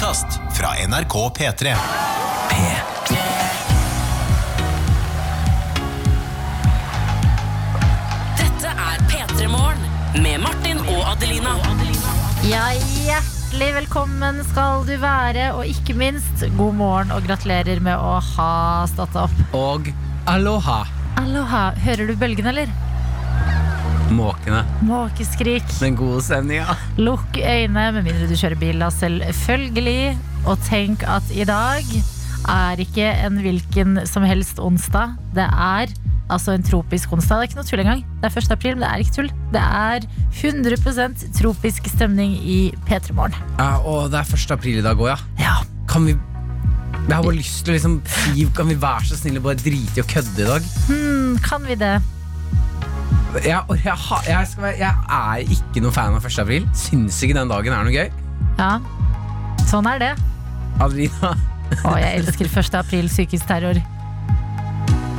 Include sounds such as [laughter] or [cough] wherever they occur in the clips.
podkast fra NRK P3. Dette er P3 Morgen med Martin og Adelina. Ja, hjertelig velkommen skal du være, og ikke minst god morgen og gratulerer med å ha stått opp. Og aloha, Aloha, hører du bølgen, eller? Måkene. Måkeskrik. Den gode stemninga. Lukk øynene, med mindre du kjører bil, da, selvfølgelig. Og tenk at i dag er ikke en hvilken som helst onsdag. Det er altså en tropisk onsdag. Det er ikke noe tull engang. Det er 1. april, men det er ikke tull. Det er 100% tropisk stemning i P3 Morgen. Ja, og det er 1. april i dag òg, ja. Ja. Kan vi Jeg har bare lyst til å liksom Kan vi være så snille bare drite i å kødde i dag? Hmm, kan vi det? Jeg, jeg, jeg, skal jeg er ikke noen fan av 1. april. Syns ikke den dagen er noe gøy. Ja. Sånn er det. Adelina, Å, jeg elsker 1. april psykisk terror.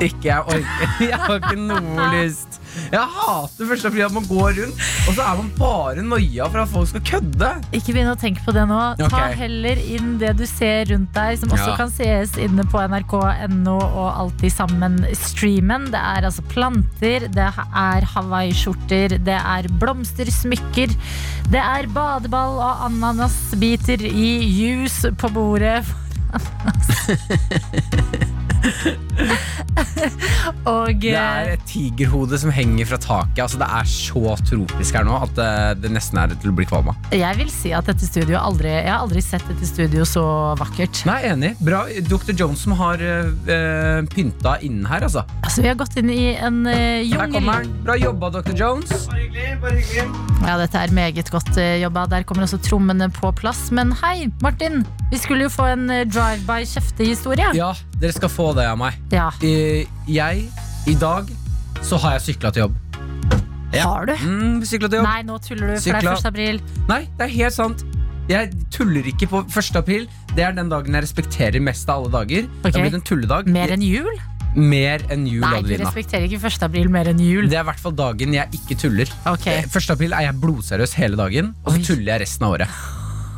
Ikke jeg orker. [laughs] Jeg har ikke noe lyst. Jeg hater først og fremst at man går rundt, og så er man bare noia for at folk skal kødde. Ikke begynn å tenke på det nå. Ta heller inn det du ser rundt deg, som også Ja. kan sees inne på nrk.no og Alltid sammen-streamen. Det er altså planter, det er hawaiiskjorter, det er blomstersmykker, det er badeball og ananasbiter i juice på bordet. [laughs] [laughs] og Det er eh, et tigerhode som henger fra taket. Altså, det er så tropisk her nå at det, det nesten er til å bli kvalm av. jeg vil si at dette studio aldri Jeg har aldri sett dette studio så vakkert. Nei, enig. Bra. Dr. Jones som har uh, pynta innen her, altså. Altså, vi har gått inn i en uh, Her jungel. Bra jobba, Dr. Jones. Bare hyggelig. Bare hyggelig. Ja, dette er meget godt eh, jobba. Der kommer også trommene på plass. Men hei, Martin. Vi skulle jo få en eh, drive-by kjeftehistorie. Ja, dere skal få det av meg. Ja. Eh, jeg, i dag, så har jeg sykla til jobb. Ja. Har du? Mm, sykla til jobb. Nei, nå tuller du, for det er 1. april. Nei, det er helt sant. Jeg tuller ikke på 1. april. Det er den dagen jeg respekterer mest av alle dager. Okay. Det har blitt en tulledag. Mer enn jul? Mer enn jul, Nei, du respekterer ikke 1. april mer enn jul. Det er i hvert fall dagen jeg ikke tuller. Ok. Eh, 1. april er jeg blodseriøs hele dagen, og så Oi. tuller jeg resten av året.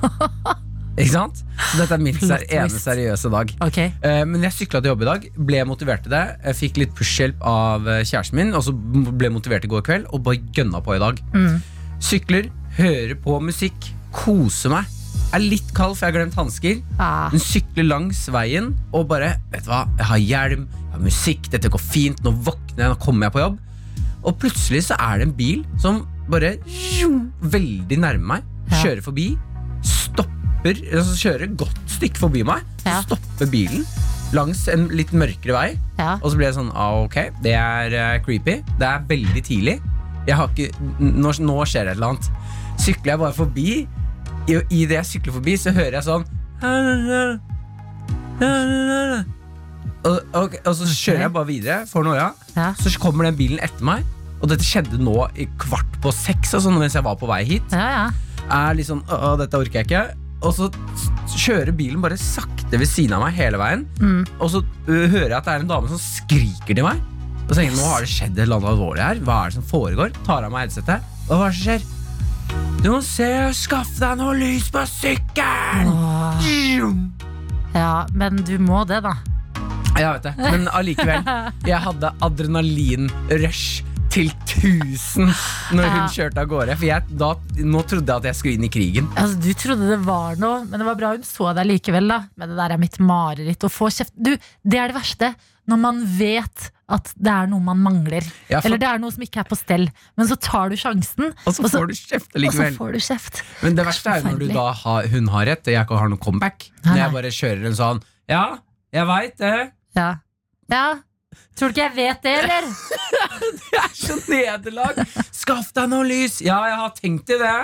[laughs] ikke sant? Så dette er min ser- ene seriøse dag. Okay. Uh, Men jeg sykla til jobb i dag, ble motivert til det. Jeg fikk litt pushhjelp av eh, kjæresten min, og så ble motivert i går kveld, og bare gønna på i dag. Mm. Sykler, hører på musikk, koser meg. Er litt kald, for jeg har glemt hansker. Ah. Hun sykler langs veien og bare Vet du hva, jeg har hjelm, jeg har musikk, dette går fint. Nå våkner jeg, nå kommer jeg på jobb. Og plutselig så er det en bil som bare veldig nærmer meg. Kjører forbi. Stopper altså Kjører et godt stykke forbi meg. Så Ja. stopper bilen langs en litt mørkere vei. Ja. Og så blir jeg sånn ah, Ok, det er eh, creepy. Det er veldig tidlig. Jeg har ikke, nå, nå skjer det et eller annet. Sykler jeg bare forbi, i, i det jeg sykler forbi, så hører jeg sånn og, og, og så kjører jeg bare videre, får noia. Ja. Så kommer den bilen etter meg. Og dette skjedde nå i kvart på seks, sånn, mens jeg var på vei hit. Ja, ja. Er litt sånn, Å, dette orker jeg ikke Og så kjører bilen bare sakte ved siden av meg hele veien. Mm. Og så ø, hører jeg at det er en dame som skriker til meg. Og så tenker jeg, nå har det skjedd et eller annet alvorlig her. Hva er det som foregår? Tar av meg headsetet. Og hva er det som skjer? Du må se og skaffe deg noe lys på sykkelen! Åh. ja, men du må det, da. Jeg vet det, men allikevel. [laughs] Jeg hadde adrenalinrush til 1000 når hun kjørte av gårde. For jeg, da, nå trodde jeg at jeg skulle inn i krigen. Altså, du trodde det var noe, men det var bra hun så deg likevel. da Men det der er mitt mareritt. Å få kjeft Du, Det er det verste. Når man vet at det er noe man mangler. Ja, for- Eller det er noe som ikke er på stell. Men så tar du sjansen, Og så får du kjeft og så likevel. får du kjeft. Men det verste er jo når har, hun har rett, og jeg ikke har noe comeback. Nei, Når jeg bare kjører en sånn Ja, jeg veit det. Ja. ja. Tror du ikke jeg vet det, eller? [laughs] Det er så nederlag! Skaff deg noe lys! Ja, jeg har tenkt i det.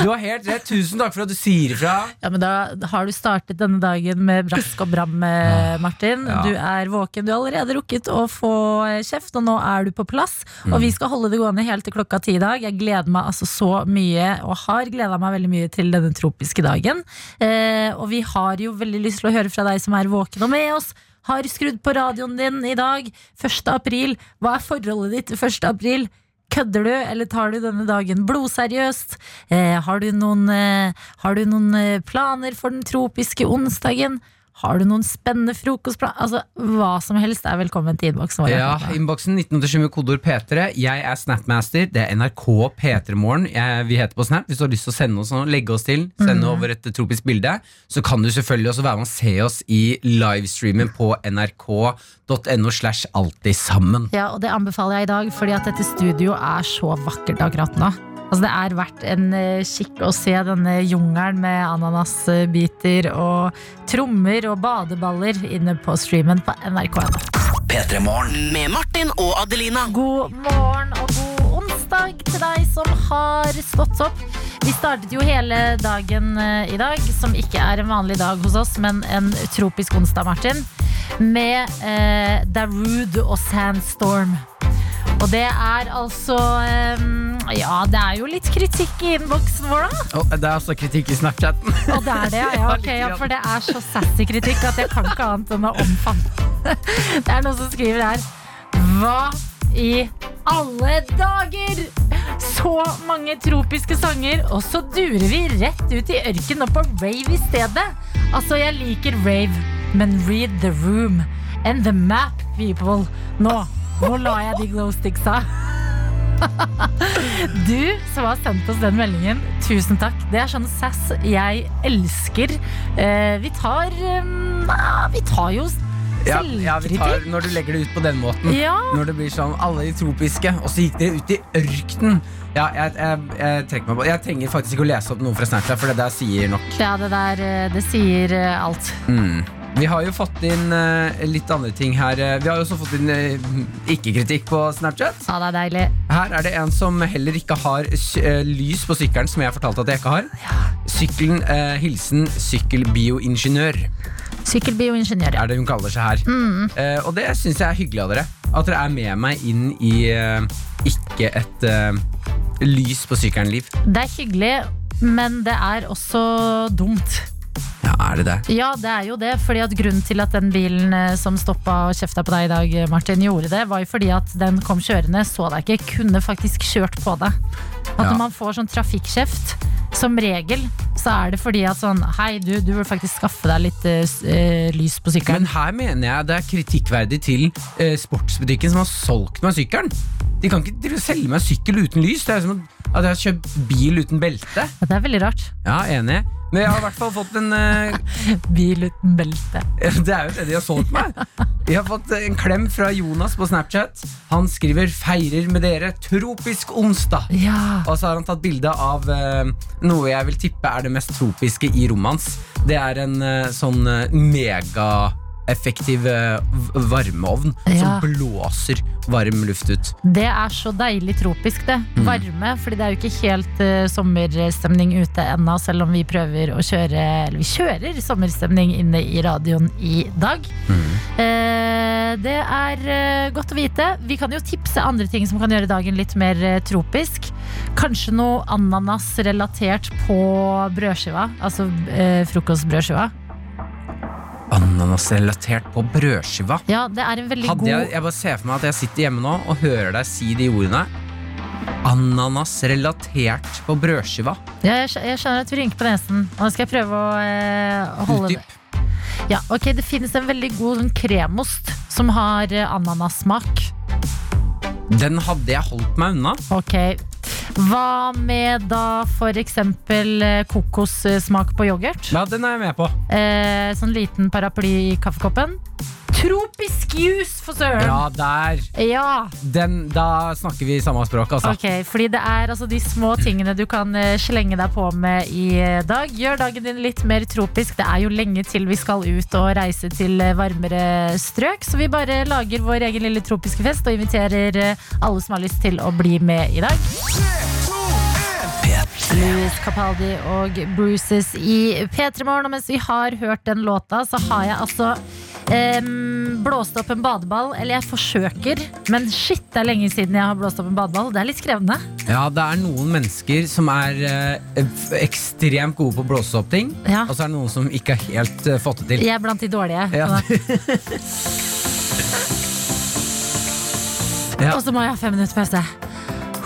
Du har helt rett. Tusen takk for at du sier ifra. Ja, men Da har du startet denne dagen med brask og bram, eh, Martin. Ja. Du er våken. Du har allerede rukket å få eh, kjeft, og nå er du på plass. Og vi skal holde det gående helt til klokka ti i dag. Jeg gleder meg altså så mye, og har gleda meg veldig mye til denne tropiske dagen. Eh, og vi har jo veldig lyst til å høre fra deg som er våken og med oss. Har skrudd på radioen din i dag. 1. april. Hva er forholdet ditt til 1. april? Kødder du, eller tar du denne dagen blodseriøst? Eh, har du noen, eh, har du noen eh, planer for den tropiske onsdagen? Har du noen spennende frokostplaner? Altså, hva som helst er velkommen til innboksen vår. Ja, Innboksen 1987 med kodord P3. Jeg er Snapmaster. Det er NRK P3morgen vi heter på Snap. Hvis du har lyst til å sende oss noe, legge oss til, sende over et tropisk bilde, så kan du selvfølgelig også være med og se oss i livestreamen på nrk.no slash alltid sammen. Ja, og det anbefaler jeg i dag, fordi at dette studio er så vakkert akkurat nå. Altså Det er verdt en eh, kikk å se denne jungelen med ananasbiter og trommer og badeballer inne på streamen på nrk.no. Med Martin og Adelina. God morgen og god onsdag til deg som har stått opp. Vi startet jo hele dagen eh, i dag, som ikke er en vanlig dag hos oss, men en tropisk onsdag, Martin, med eh, Darude og Sandstorm. Og det er altså eh, Ja, det er jo litt kritikk i innboksen vår, da. Oh, det er altså kritikk i Snapchatten. Og det er det, ja. [laughs] ja, ok, ja for det er så sassy kritikk at jeg kan ikke annet enn å omfavne. [laughs] Det er noen som skriver her Hva i alle dager? Så mange tropiske sanger, og så durer vi rett ut i ørkenen og på rave i stedet. Altså, jeg liker rave, men read the room and the map, people. Nå, nå la jeg de glowsticksa. Du som har sendt oss den meldingen, tusen takk. Det er sånn sass jeg elsker. Eh, vi tar um, Vi tar jo Ja, ja, vi tar, når du legger det ut på den måten. Ja. Når det blir sånn alle de tropiske, og så gikk dere ut i ørkenen. Ja, jeg, jeg, jeg trekker meg på Jeg trenger faktisk ikke å lese opp noe fra Snapchat, for det der sier nok. Ja, det der eh, Det sier eh, alt. Mm. Vi har jo fått inn eh, litt andre ting her. Eh, Vi har jo også fått inn eh, ikke-kritikk på Snapchat. Ja, det er deilig. Her er det en som heller ikke har lys på sykkelen, som jeg fortalte at jeg ikke har. Sykkelen, eh, hilsen sykkelbioingeniør, Sykkelbioingeniør. ja. er det hun kaller seg her. Eh, og det syns jeg er hyggelig av dere. At dere er med meg inn i eh, ikke et lys på sykkelen-liv. Det er hyggelig, men det er også dumt. Ja, er det det? Ja, det er jo det. fordi at Grunnen til at den bilen eh, som stoppa og kjefta på deg i dag, Martin, gjorde det, var jo fordi at den kom kjørende, så deg ikke, kunne faktisk kjørt på deg. At Ja. når man får sånn trafikkjeft som regel, så er det fordi at sånn Hei, du, du vil faktisk skaffe deg litt uh, eh, lys på sykkelen. Men her mener jeg det er kritikkverdig til uh, sportsbutikken som har solgt meg sykkelen. De kan ikke selge meg sykkel uten lys. Det er som at jeg har kjøpt bil uten belte. Det er veldig rart. Ja, enig. Men jeg har i hvert fall fått en uh, Bil uten belte. Det er jo det de har solgt meg. Jeg har fått en klem fra Jonas på Snapchat. Han skriver 'feirer med dere tropisk onsdag'. Ja. Og så har han tatt bilde av uh, noe jeg vil tippe er det mest tropiske i rommet hans. Det er en uh, sånn eh, megaeffektiv eh, varmeovn Ja. som blåser varm luft ut. Det er så deilig tropisk, det. Mm. Varme. fordi det er jo ikke helt uh, sommerstemning ute ennå, selv om vi prøver å kjøre Eller vi kjører sommerstemning inne i radioen i dag. Mm. Uh, det er uh, godt å vite. Vi kan jo tipse andre ting som kan gjøre dagen litt mer tropisk. Kanskje noe ananas relatert på brødskiva. Altså frokostbrødskiva. Ananas relatert på brødskiva. Ja, det er en veldig Hadde god jeg, jeg bare ser for meg at jeg sitter hjemme nå og hører deg si de ordene. Ananas relatert på brødskiva. Ja, jeg, jeg skjønner at vi rynker på nesen. Nå skal jeg prøve å eh, holde det. Utdyp. Ja, ok, Det finnes en veldig god sånn kremost som har eh, ananassmak. Den hadde jeg holdt meg unna. Ok. Hva med da eksempel eh, kokossmak på yoghurt? Ja, den er jeg med på. Eh, sånn liten paraply i kaffekoppen. Tropisk juice, for søren! Ja, der. Ja, Den, da snakker vi samme språk, altså. ok, fordi det er altså de små tingene du kan eh, slenge deg på med i eh, dag. Gjør dagen din litt mer tropisk. Det er jo lenge til vi skal ut og reise til eh, varmere strøk, så vi bare lager vår egen lille tropiske fest og inviterer eh, alle som har lyst til å bli med i dag. Louis Capaldi og Bruces i P3 Morgen. Og mens vi har hørt den låta, så har jeg altså blåst opp en badeball. Eller jeg forsøker, men shit, det er lenge siden jeg har blåst opp en badeball. Det er litt krevende. Ja, det er noen mennesker som er eh, ekstremt gode på å blåse opp ting, Ja. og så er det noen som ikke har helt eh, fått det til. Jeg er blant de dårlige. Ja. [laughs] Ja. Og så må jeg ha fem minutter pause.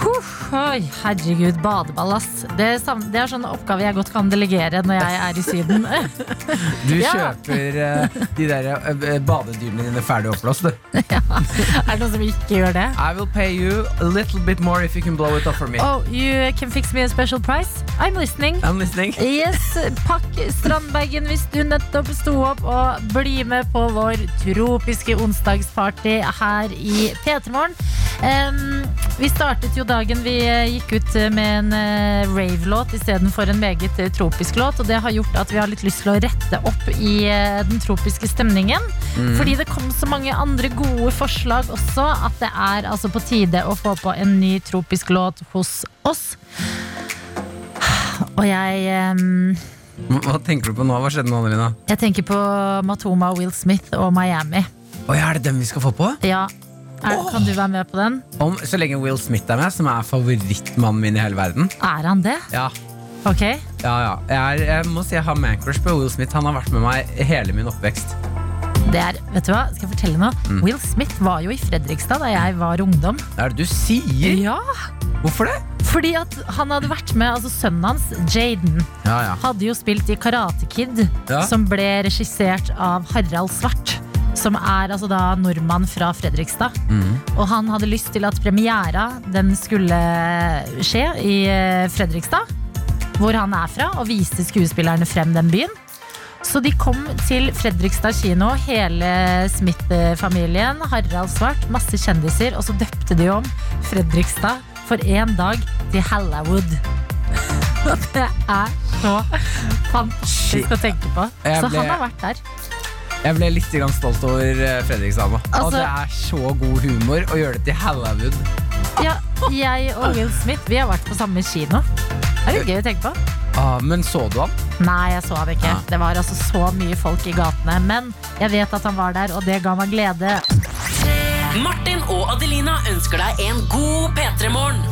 Huff, oi, herregud, badeball, ass. Det er, det er sånn oppgave jeg godt kan delegere når jeg er i Syden. [laughs] Du Ja. kjøper eh, de der eh, badedyrene dine ferdig oppblåst, du. [laughs] er det noen som ikke gjør det? I will pay you a little bit more if you can blow it off for me. Oh, you can fix me a special price? I'm listening. I'm listening. [laughs] Yes, Pakk strandbagen hvis du nettopp sto opp, og bli med på vår tropiske onsdagsparty her i P3 Morgen. Um, vi startet jo dagen vi eh, gikk ut eh, med en uh, rave-låt istedenfor en meget eh, tropisk låt. Og det har gjort at vi har litt lyst til å rette opp i eh, den tropiske stemningen. Fordi det kom så mange andre gode forslag også, at det er altså på tide å få på en ny tropisk låt hos oss. Og jeg um Hva tenker du på nå? Hva skjedde nå, Adelina? Jeg tenker på Matoma, Will Smith og Miami. Oi, er det dem vi skal få på? Ja, er, Kan du være med på den? Om, så lenge Will Smith er med, som er favorittmannen min i hele verden. Er han det? Ja, Ok. ja, ja. Jeg, er, jeg må si jeg har mancrush på Will Smith. Han har vært med meg hele min oppvekst. Det er, vet du hva, skal jeg fortelle noe? Will Smith var jo i Fredrikstad da jeg var ungdom. Det er det du sier? Ja, Hvorfor det? Fordi at han hadde vært med, altså sønnen hans, Jaden, Ja, ja. hadde jo spilt i Karate Kid, Ja. som ble regissert av Harald Svart. Som er altså da nordmann fra Fredrikstad. Og han hadde lyst til at premiera den skulle skje i eh, Fredrikstad. Hvor han er fra, og viste skuespillerne frem den byen. Så de kom til Fredrikstad kino, hele Smith-familien. Harald Svart, masse kjendiser. Og så døpte de om Fredrikstad for én dag til Hallawood. Og [laughs] det er så fantastisk å tenke på. Så han har vært der. Jeg ble litt stolt over eh, Fredrikstad Altså- det er så god humor å gjøre det til Hallawood. Ja, jeg og Will Smith vi har vært på samme kino. Det er litt gøy å tenke på. Ah, men så du han? Nei, jeg så han ikke. Ah. Det var altså så mye folk i gatene. Men jeg vet at han var der, og det ga meg glede. Martin og Adelina ønsker deg en god P3-morgen.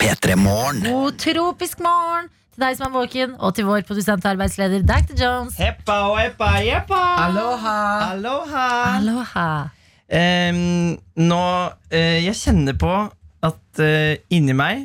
P3 Morgen. God tropisk morgen til deg som er våken, og til vår produsent og arbeidsleder Dr. Jones. Heppa og heppa, jeppa. Aloha! Aloha. Aloha. Um, nå uh, Jeg kjenner på at uh, inni meg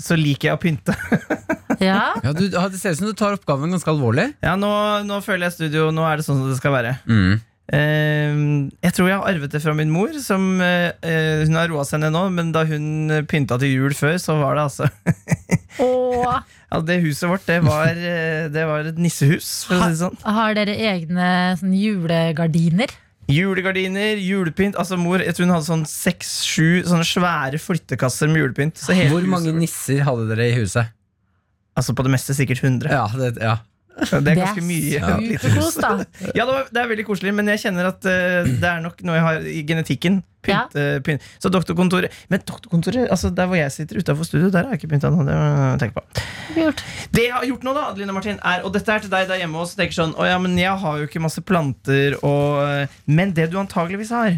så liker jeg å pynte. [laughs] Ja, Ja, du, det ser ut som du tar oppgaven ganske alvorlig. ja, nå, nå føler jeg studio Nå er det sånn som det skal være. Mm. Em, jeg tror jeg har arvet det fra min mor. Som, eh, eh, hun har roa seg ned nå, men da hun pynta til jul før, så var det altså [laughs] ja, Det huset vårt, det var, eh, det var et nissehus, for å si det sånn. har dere egne sånn, julegardiner? Julegardiner, julepynt. Altså mor, Jeg tror hun hadde sånn seks-sju sånne svære flyttekasser med julepynt. Så hele Hvor mange nisser hadde dere i huset? Altså på det meste sikkert 100. Ja, det, ja. Det er ganske mye. da. Ja, det, er veldig koselig, men jeg kjenner at eh, det er nok noe jeg har i genetikken. Pynt, eh, pynt. Så doktorkontoret Men doktorkontoret, altså der hvor jeg sitter utafor studio, der har jeg ikke pynta noe. Det jeg på. Det jeg har gjort nå, da, Adeline Martin, er Og dette er til deg der hjemme også. Tenker sånn, å ja, men jeg har jo ikke masse planter og eh, Men det du antageligvis har,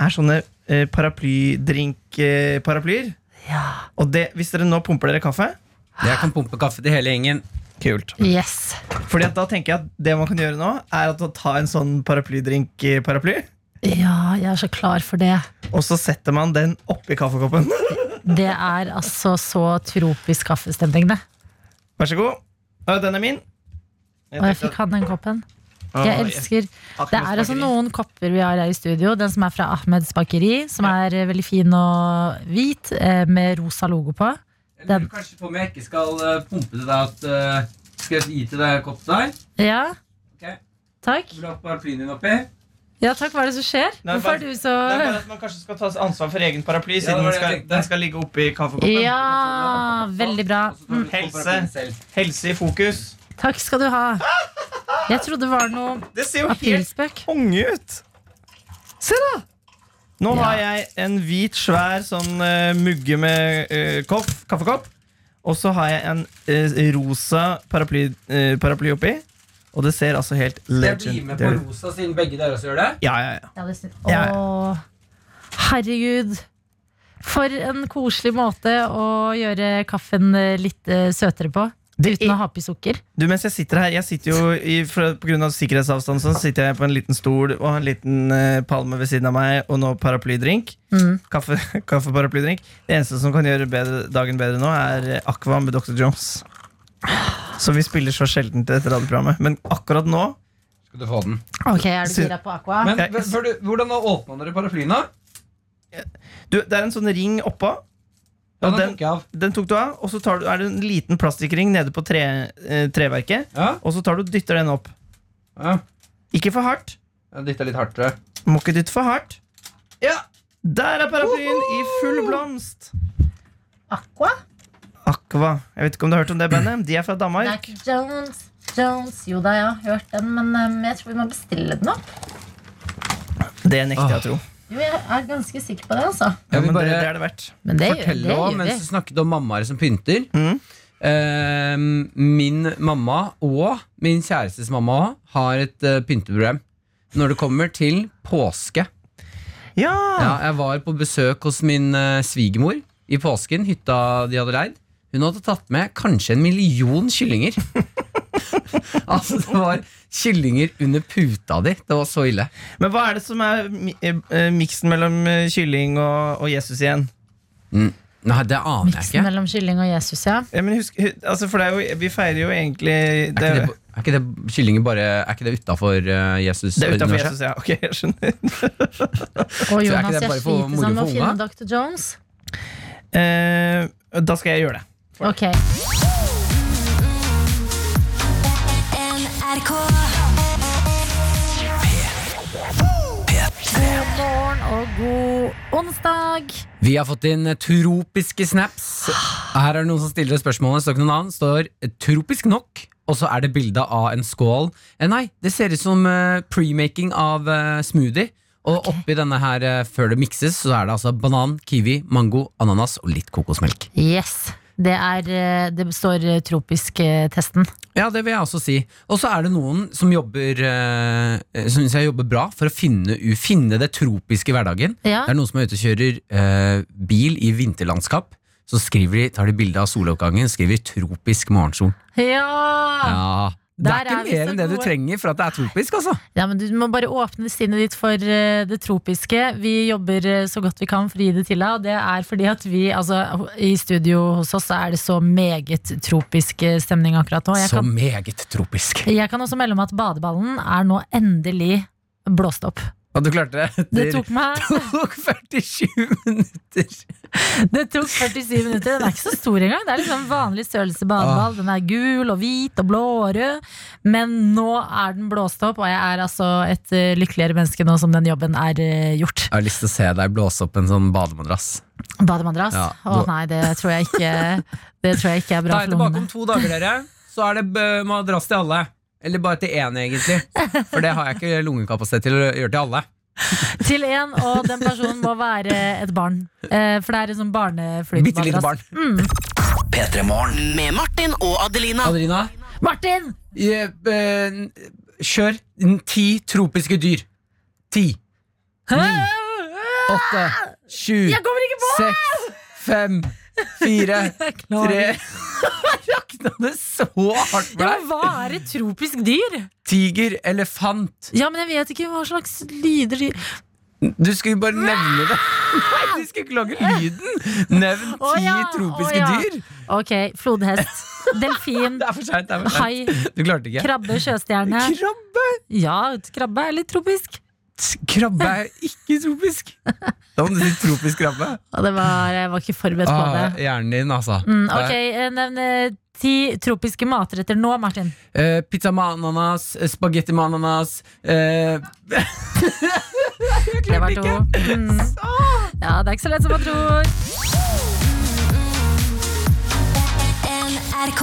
er sånne paraplydrink-paraplyer. Ja. og det, hvis dere nå pumper dere kaffe Jeg kan pumpe kaffe til hele gjengen. Kult. Yes. Fordi at da tenker jeg at det man kan gjøre nå, er at å ta en sånn paraplydrink-paraply, Ja, jeg er så klar for det. og så setter man den oppi kaffekoppen. [laughs] Det er altså så tropisk kaffestemning, det. Vær så god. Den er min. Og jeg fikk han den koppen. Jeg elsker Det er altså noen kopper vi har her i studio. Den som er fra Ahmeds bakeri, som er eh, veldig fin og hvit, eh, med rosa logo på. Jeg lurer kanskje på om jeg ikke skal eh, pumpe til deg at eh, Skal jeg gi til deg kopp der? Ja, Okay. takk. Vil du ha paraplyen din oppi? Ja, takk, Hva er det som skjer? Nei, Hvorfor bare- er du så Det er bare at man kanskje skal ta ansvar for egen paraply, Ja, siden den skal, den skal ligge oppi kaffekoppen. Ja, veldig bra. På Helse. Helse i fokus. Takk skal du ha. Jeg trodde det var noe Det ser jo helt konge ut. Se, da! Nå Ja. har jeg en hvit, svær sånn eh, mugge med eh, koff, kaffekopp. Og så har jeg en eh, rosa paraply, eh, paraply oppi. Og det ser altså helt Jeg blir med på rosa, siden begge dere også gjør det. Ja, ja, ja. Ja, det snitt. Ja, ja. Å, herregud. For en koselig måte å gjøre kaffen eh, litt eh, søtere på. Uten å ha oppi sukker. Du, mens jeg sitter her, jeg sitter jo i, for, på grunn av sikkerhetsavstand, så sitter jeg på en liten stol og har en liten uh, palme ved siden av meg, og nå paraplydrink. Mm. Kaffe, [laughs] kaffeparaplydrink. Det eneste som kan gjøre bedre, dagen bedre nå, er eh, Aqua med Dr. Jones. Så vi spiller så sjelden til dette radioprogrammet. Men akkurat nå Skal du få den. Ok, er du gira på aqua? Men du, hvordan åpna dere paraplyen? da? du, Det er en sånn ring oppå. Ja, den den, tok jeg av. den tok du av, og så tar du, er det en liten plastikkring nede på tre, eh, treverket. Ja, Og så tar du og dytter den opp. ja. Ikke for hardt. Jeg dytta litt hardt, tror jeg. Må ikke dytte for hardt. Ja. Der er paraplyen i full blomst. Aqua? Aqua. Jeg vet ikke om du har hørt om det bandet? De er fra Danmark. Jack Jones. Jones. Jo da, jeg har hørt den, men um, jeg tror vi må bestille den opp. Det nekter jeg å tro. Jo, jeg er ganske sikker på det, altså. Ja, men det, bare det er det verdt. Men det, Fortell det også, mens du snakket om mammaer som pynter. Mm. Eh, min mamma og min kjærestes mamma har et uh, pynteprogram når det kommer til påske. Ja! Ja, jeg var på besøk hos min uh, svigermor i påsken, hytta de hadde leid. Hun hadde tatt med kanskje en million kyllinger. [laughs] [laughs] altså, det var kyllinger under puta di. Det var så ille. Men hva er det som er eh, miksen mellom eh, kylling og, og Jesus igjen? Mm. Nei, det aner jeg ikke. Miksen mellom kylling og Jesus, ja. Ja, men husk, altså for det er jo, Vi feirer jo egentlig Er Det, ikke det, er ikke det kyllinger bare Er ikke det utafor Jesus? det er utafor? Jesus, ja. Ok, jeg skjønner. [laughs] Og Jonas, jeg for sliter sånn med å finne? Dr. Jones. Eh, da skal jeg gjøre det. Ok. Og god onsdag. Vi har fått inn tropiske snaps. Her er det noen som stiller spørsmålet. Står ikke noe navn. Står tropisk nok. Og så er det bilde av en skål. Eh, nei, det ser ut som eh, premaking av eh, smoothie. Og oppi denne her, eh, før det mikses, så er det altså banan, kiwi, mango, ananas og litt kokosmelk. Yes. Det, er, eh, det står eh, tropisk-testen. Ja, det vil jeg også si. Og så er det noen som jobber eh, Som jeg jobber bra for å finne, finne det tropiske i hverdagen. Ja. Det er noen som er ute og kjører eh, bil i vinterlandskap. Så de, tar de bilde av soloppgangen, skriver 'tropisk morgensol'. Ja! Ja, Det Der er ikke er mer enn det du trenger for at det er tropisk. altså Ja, men Du må bare åpne sinnet ditt for eh, det tropiske. Vi jobber eh, så godt vi kan for å gi det til deg. Og det er fordi at vi, altså i studio hos oss, er det så meget tropisk eh, stemning akkurat nå. Jeg Så kan, meget tropisk. jeg kan også melde om at badeballen er nå endelig blåst opp. Og du klarte det Det tok meg tok 47 minutter. Det tok 47 minutter. Den er ikke så stor engang. Det er liksom vanlig størrelse badeball. Den er gul og hvit og blå og rød. Men nå er den blåst opp, og jeg er altså et eh, lykkeligere menneske nå som den jobben er eh, gjort. Jeg har lyst til å se deg blåse opp en sånn bademadrass. Bademadrass? Ja, Å nei, det tror jeg ikke Det tror jeg ikke er bra Da er for jeg tilbake om to dager, dere. Så er det madrass til alle. Eller bare til én, egentlig. For det har jeg ikke lungekapasitet til å gjøre til alle. Til én, og den personen må være et barn. Eh, for det er en sånn Bitte lite barn. P3 Med Martin og Adelina. Adelina, Martin! eh, eh, kjør ti tropiske dyr. Ti, Ni. åtte, sju, seks, fem, fire, [laughs] tre [laughs] rakna det så hardt for deg! hva er et tropisk dyr? Tiger, elefant Ja, men jeg vet ikke hva slags lyder de Du skulle bare nevne det. [laughs] Nei, du skulle ikke lage lyden! Nevn ti oh, ja, tropiske oh, ja. dyr. Ok, flodhest, delfin, Det er for seint. hai, krabbe, sjøstjerne. Krabbe! Ja, krabbe er litt tropisk. Krabbe er ikke tropisk. Da må du si tropisk krabbe. Og det var, jeg var ikke forberedt på Ah, det. hjernen din, altså. Mm, ok, eh, Nevn eh, ti tropiske matretter nå, Martin. Eh, pizza med ananas, eh, spagetti med ananas eh, Jeg Det var klarte to. ikke! Mm. Ja, det er ikke så lett som man tror. NRK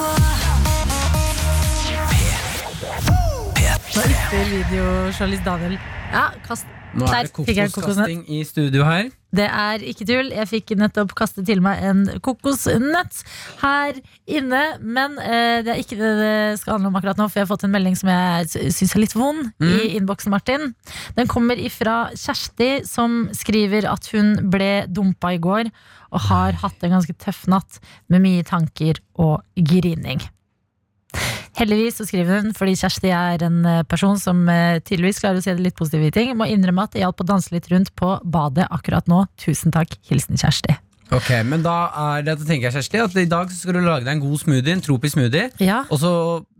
Nå ypper videojournalist Daniel. Ja, kast. Nå er det kokoskasting i studio her. Det er ikke tull. Jeg fikk nettopp kastet til meg en kokosnøtt her inne. Men eh, det er ikke det det skal handle om akkurat nå, for jeg har fått en melding som jeg syns er litt vond i innboksen, Martin. Den kommer ifra Kjersti, som skriver at hun ble dumpa i går og har hatt en ganske tøff natt med mye tanker og grining. Heldigvis så skriver hun, fordi Kjersti er en eh, person som eh, tydeligvis klarer å se det litt positive i ting, må innrømme at det hjalp å danse litt rundt på badet akkurat nå. Tusen takk. Hilsen Kjersti. Ok, men da er det, tenker jeg Kjersti at i dag så skal du lage deg en god smoothie, en tropisk smoothie. Ja. Og så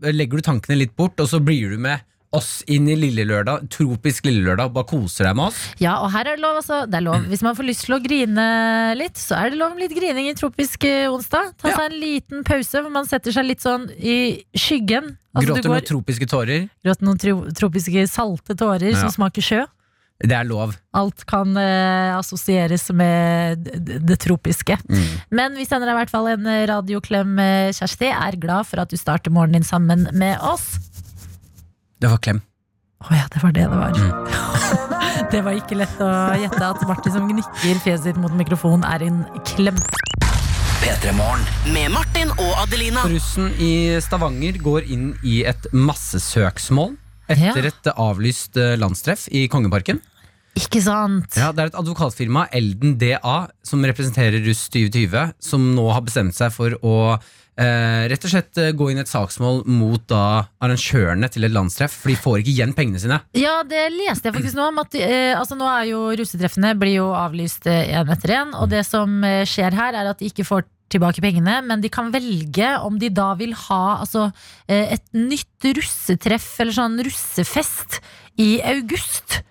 legger du tankene litt bort, og så blir du med oss inn i lille lørdag, tropisk lille lørdag, bare koser deg med oss. Ja, og her er det lov, altså. Det er lov. Hvis man får lyst til å grine litt, så er det lov med litt grining i tropisk eh, onsdag. Ta Ja. seg en liten pause hvor man setter seg litt sånn i skyggen. Altså, du Gråter går- noen tropiske tårer. Gråter noen tro tropiske salte tårer Ja. som smaker sjø. Det er lov. Alt kan eh, assosieres med det, tropiske. Mm. Men vi sender deg i hvert fall en eh, radioklem, Kjersti. Er glad for at du starter morgenen din sammen med oss. Det var klem. Å ja, det var det det var. Mm. [laughs] det var ikke lett å gjette at Martin som gnikker fjeset sitt mot mikrofonen, er en klem. Med Martin og Adelina. Russen i Stavanger går inn i et massesøksmål etter Ja. et avlyst eh, landstreff i Kongeparken. Ikke sant? Ja, det er et advokatfirma, Elden DA, som representerer Russ 2020, som nå har bestemt seg for å eh, rett og slett uh, gå inn i et saksmål mot da arrangørene til et landstreff, for de får ikke igjen pengene sine. Ja, det leste jeg faktisk nå om. At, uh, altså, nå er jo russetreffene blir jo avlyst én etter én. Og det som skjer her, er at de ikke får tilbake pengene, men de kan velge om de da vil ha altså, et nytt russetreff eller sånn russefest i august.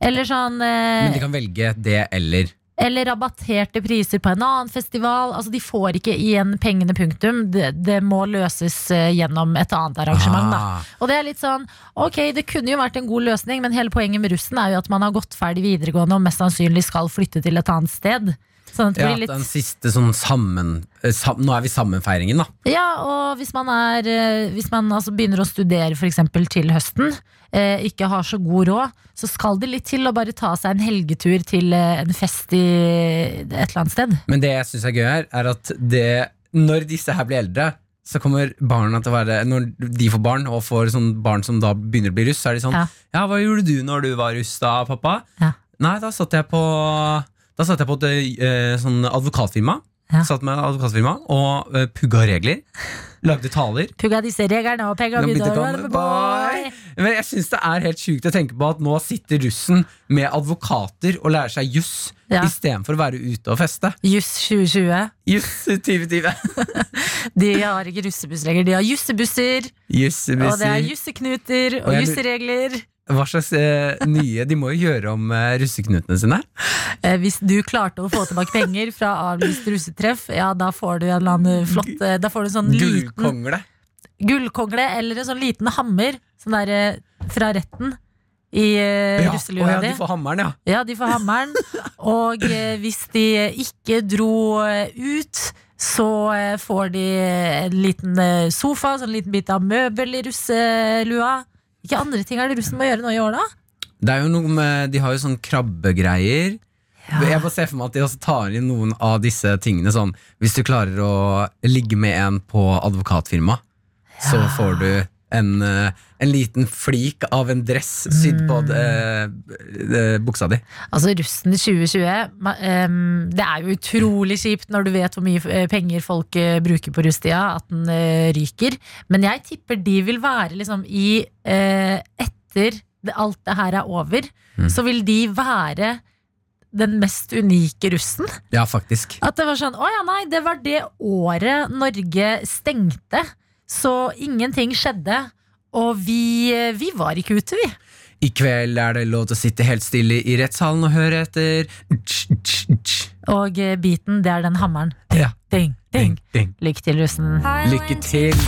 Eller sånn Men de kan velge det eller. Eller rabatterte priser på en annen festival. Altså, de får ikke igjen pengene, punktum. Det, det må løses eh, gjennom et annet arrangement. Ah, Og det er litt sånn, ok, det kunne jo vært en god løsning, men hele poenget med russen er jo at man har gått ferdig videregående og mest sannsynlig skal flytte til et annet sted. Sånn ja, blir den siste sånn sammen... eh, sam, nå er vi sammenfeiringen, da. Ja, og hvis man, er, eh, hvis man altså begynner å studere eksempel til høsten, eh, ikke har så god råd, så skal det litt til å bare ta seg en helgetur til en fest i et eller annet sted. Men det jeg syns er gøy her, er at det, når disse her blir eldre, så kommer barna til å være Når de får barn, og får sånn barn som da begynner å bli russ, så er de sånn Ja. Ja, hva gjorde du når du var russ da, pappa? Ja. Nei, da satt jeg på Da satt jeg på et eh, sånn advokatfirma. Ja. Satt med advokatfirma og uh, pugga regler. Lagde taler. Pugga disse reglene og komme, boy. Men jeg syns det er helt sjukt å tenke på at nå sitter russen med advokater og lærer seg juss Ja. istedenfor å være ute og feste. Juss 2020. Juss 2020. [laughs] De har ikke russebuss lenger, de har jussebusser. Og det er jusseknuter Og og jusseregler. Hva slags eh, nye De må jo gjøre om eh, russeknutene sine. Eh, hvis du klarte å få tilbake penger fra avlyst russetreff, ja, da får du en eller annen flott eh, Da får du en sånn liten Gullkongle. gullkongle eller en sånn liten hammer sånn der, eh, fra retten i eh, Ja, å russelua ja, di. de får hammeren, ja. Ja, de får hammeren. Og eh, hvis de ikke dro eh, ut, så eh, får de en liten eh, sofa, sånn liten bit av møbel i russelua. Hvilke andre ting er det russen må gjøre nå i år, da? Det er jo noe med De har jo sånn krabbegreier. Jeg bare ser for meg at de også tar inn noen av disse tingene sånn Hvis du klarer å ligge med en på advokatfirma, så får du en, eh, en liten flik av en dress sydd på eh, eh, buksa di. Altså russen 2020 Det er jo utrolig kjipt når du vet hvor mye penger folk bruker på russtida, at den ryker. Men jeg tipper de vil være liksom i Etter alt det her er over, Mm. så vil de være den mest unike russen. Ja, faktisk. At det var sånn, å ja nei, det var det året Norge stengte, så ingenting skjedde. Og vi, vi var ikke ute, vi. I kveld er det lov til å sitte helt stille i rettssalen og høre etter. Og eh, beaten, det er den hammeren. Ja. Ding, ding. Ding, ding. Lykke til, russen. Lykke til.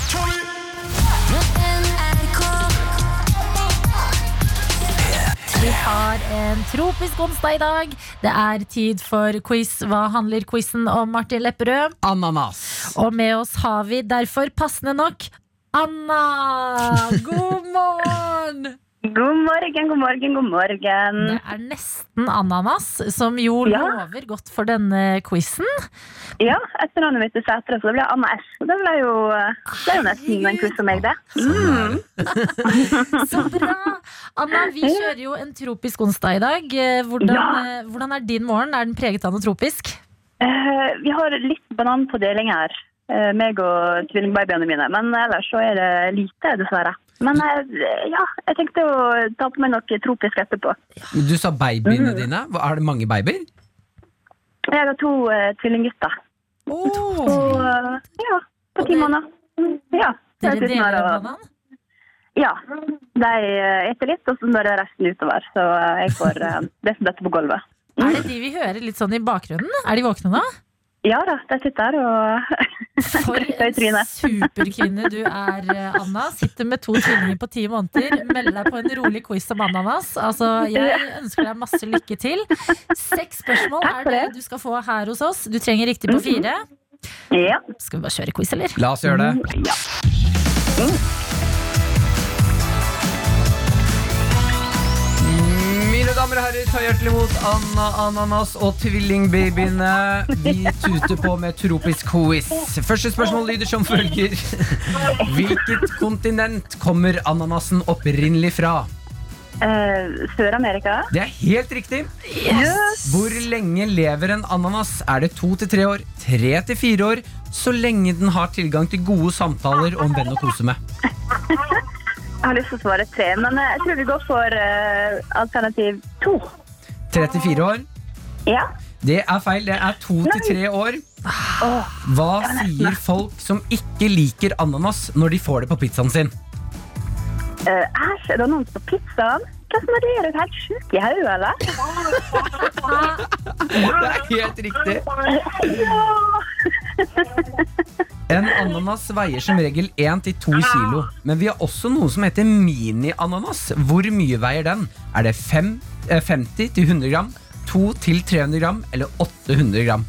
Vi har en tropisk onsdag i dag. Det er tid for quiz. Hva handler quizen om, Martin Lepperød? Ananas. Og med oss har vi derfor passende nok Anna! God [laughs] morgen! God morgen, god morgen, god morgen. Det er nesten ananas, som jo Ja. lover godt for denne quizen. Ja, etternavnet mitt er Sætre, så det ble Anna S. Det ble jo, ble jo nesten en quiz for meg, det. Mm. [laughs] Så bra! Anna, vi kjører jo en tropisk onsdag i dag. Eh, Hvordan, Ja. eh, hvordan er din morgen? Er den preget av noe tropisk? Uh, vi har litt banan på deling her. uh, meg og tvillingbabyene mine. Men ellers så er det lite, dessverre. Men eh, ja, jeg tenkte å ta på meg noe tropisk etterpå. Du sa babyene dine. Er det mange babyer? Jeg har to uh, tvillinggutter. Og uh, ja, på ti måneder. Mm, Ja. Dere deler det er opp banan? Ja. De eh, eter litt, og så når det resten utover. Så jeg får uh, [laughs] det som detter på gulvet. Er det de vi hører litt sånn i bakgrunnen? Er de våkne nå? Ja da, jeg sitter her og [laughs] For [laughs] en superkvinne du er, eh, Anna. Sitter med to tvillinger på ti måneder. Melder deg på en rolig quiz om ananas. Altså, jeg ønsker deg masse lykke til. Seks spørsmål er det du skal få her hos oss. Du trenger riktig på fire. Ja. Skal vi bare kjøre quiz, eller? La oss gjøre det. Mine damer og herrer, ta hjertelig imot Anna Ananas og tvillingbabyene. Vi tuter på med tropisk quiz. Første spørsmål lyder som følger. Hvilket kontinent kommer ananasen opprinnelig fra? Eh, Sør-Amerika. Det er helt riktig. Hvor lenge lever en ananas? Er det to til tre år, tre til fire år, så lenge den har tilgang til gode samtaler om en venn å kose med? Jeg har lyst til å svare tre, men eh, jeg tror vi går for uh, alternativ to. Tre til fire år? Ja. Det er feil. Det er to til tre år. Hva sier folk som ikke liker ananas når de får det på pizzaen sin? Æsj, er det noen på pizzaen? Hva som er det? Er du helt sjuk i hodet, eller? [laughs] Det er helt riktig. En ananas veier som regel 1-2 kilo. Men vi har også noe som heter mini-ananas. Hvor mye veier den? Er det fem- eh, 50-100 gram, 2-300 gram eller 800 gram?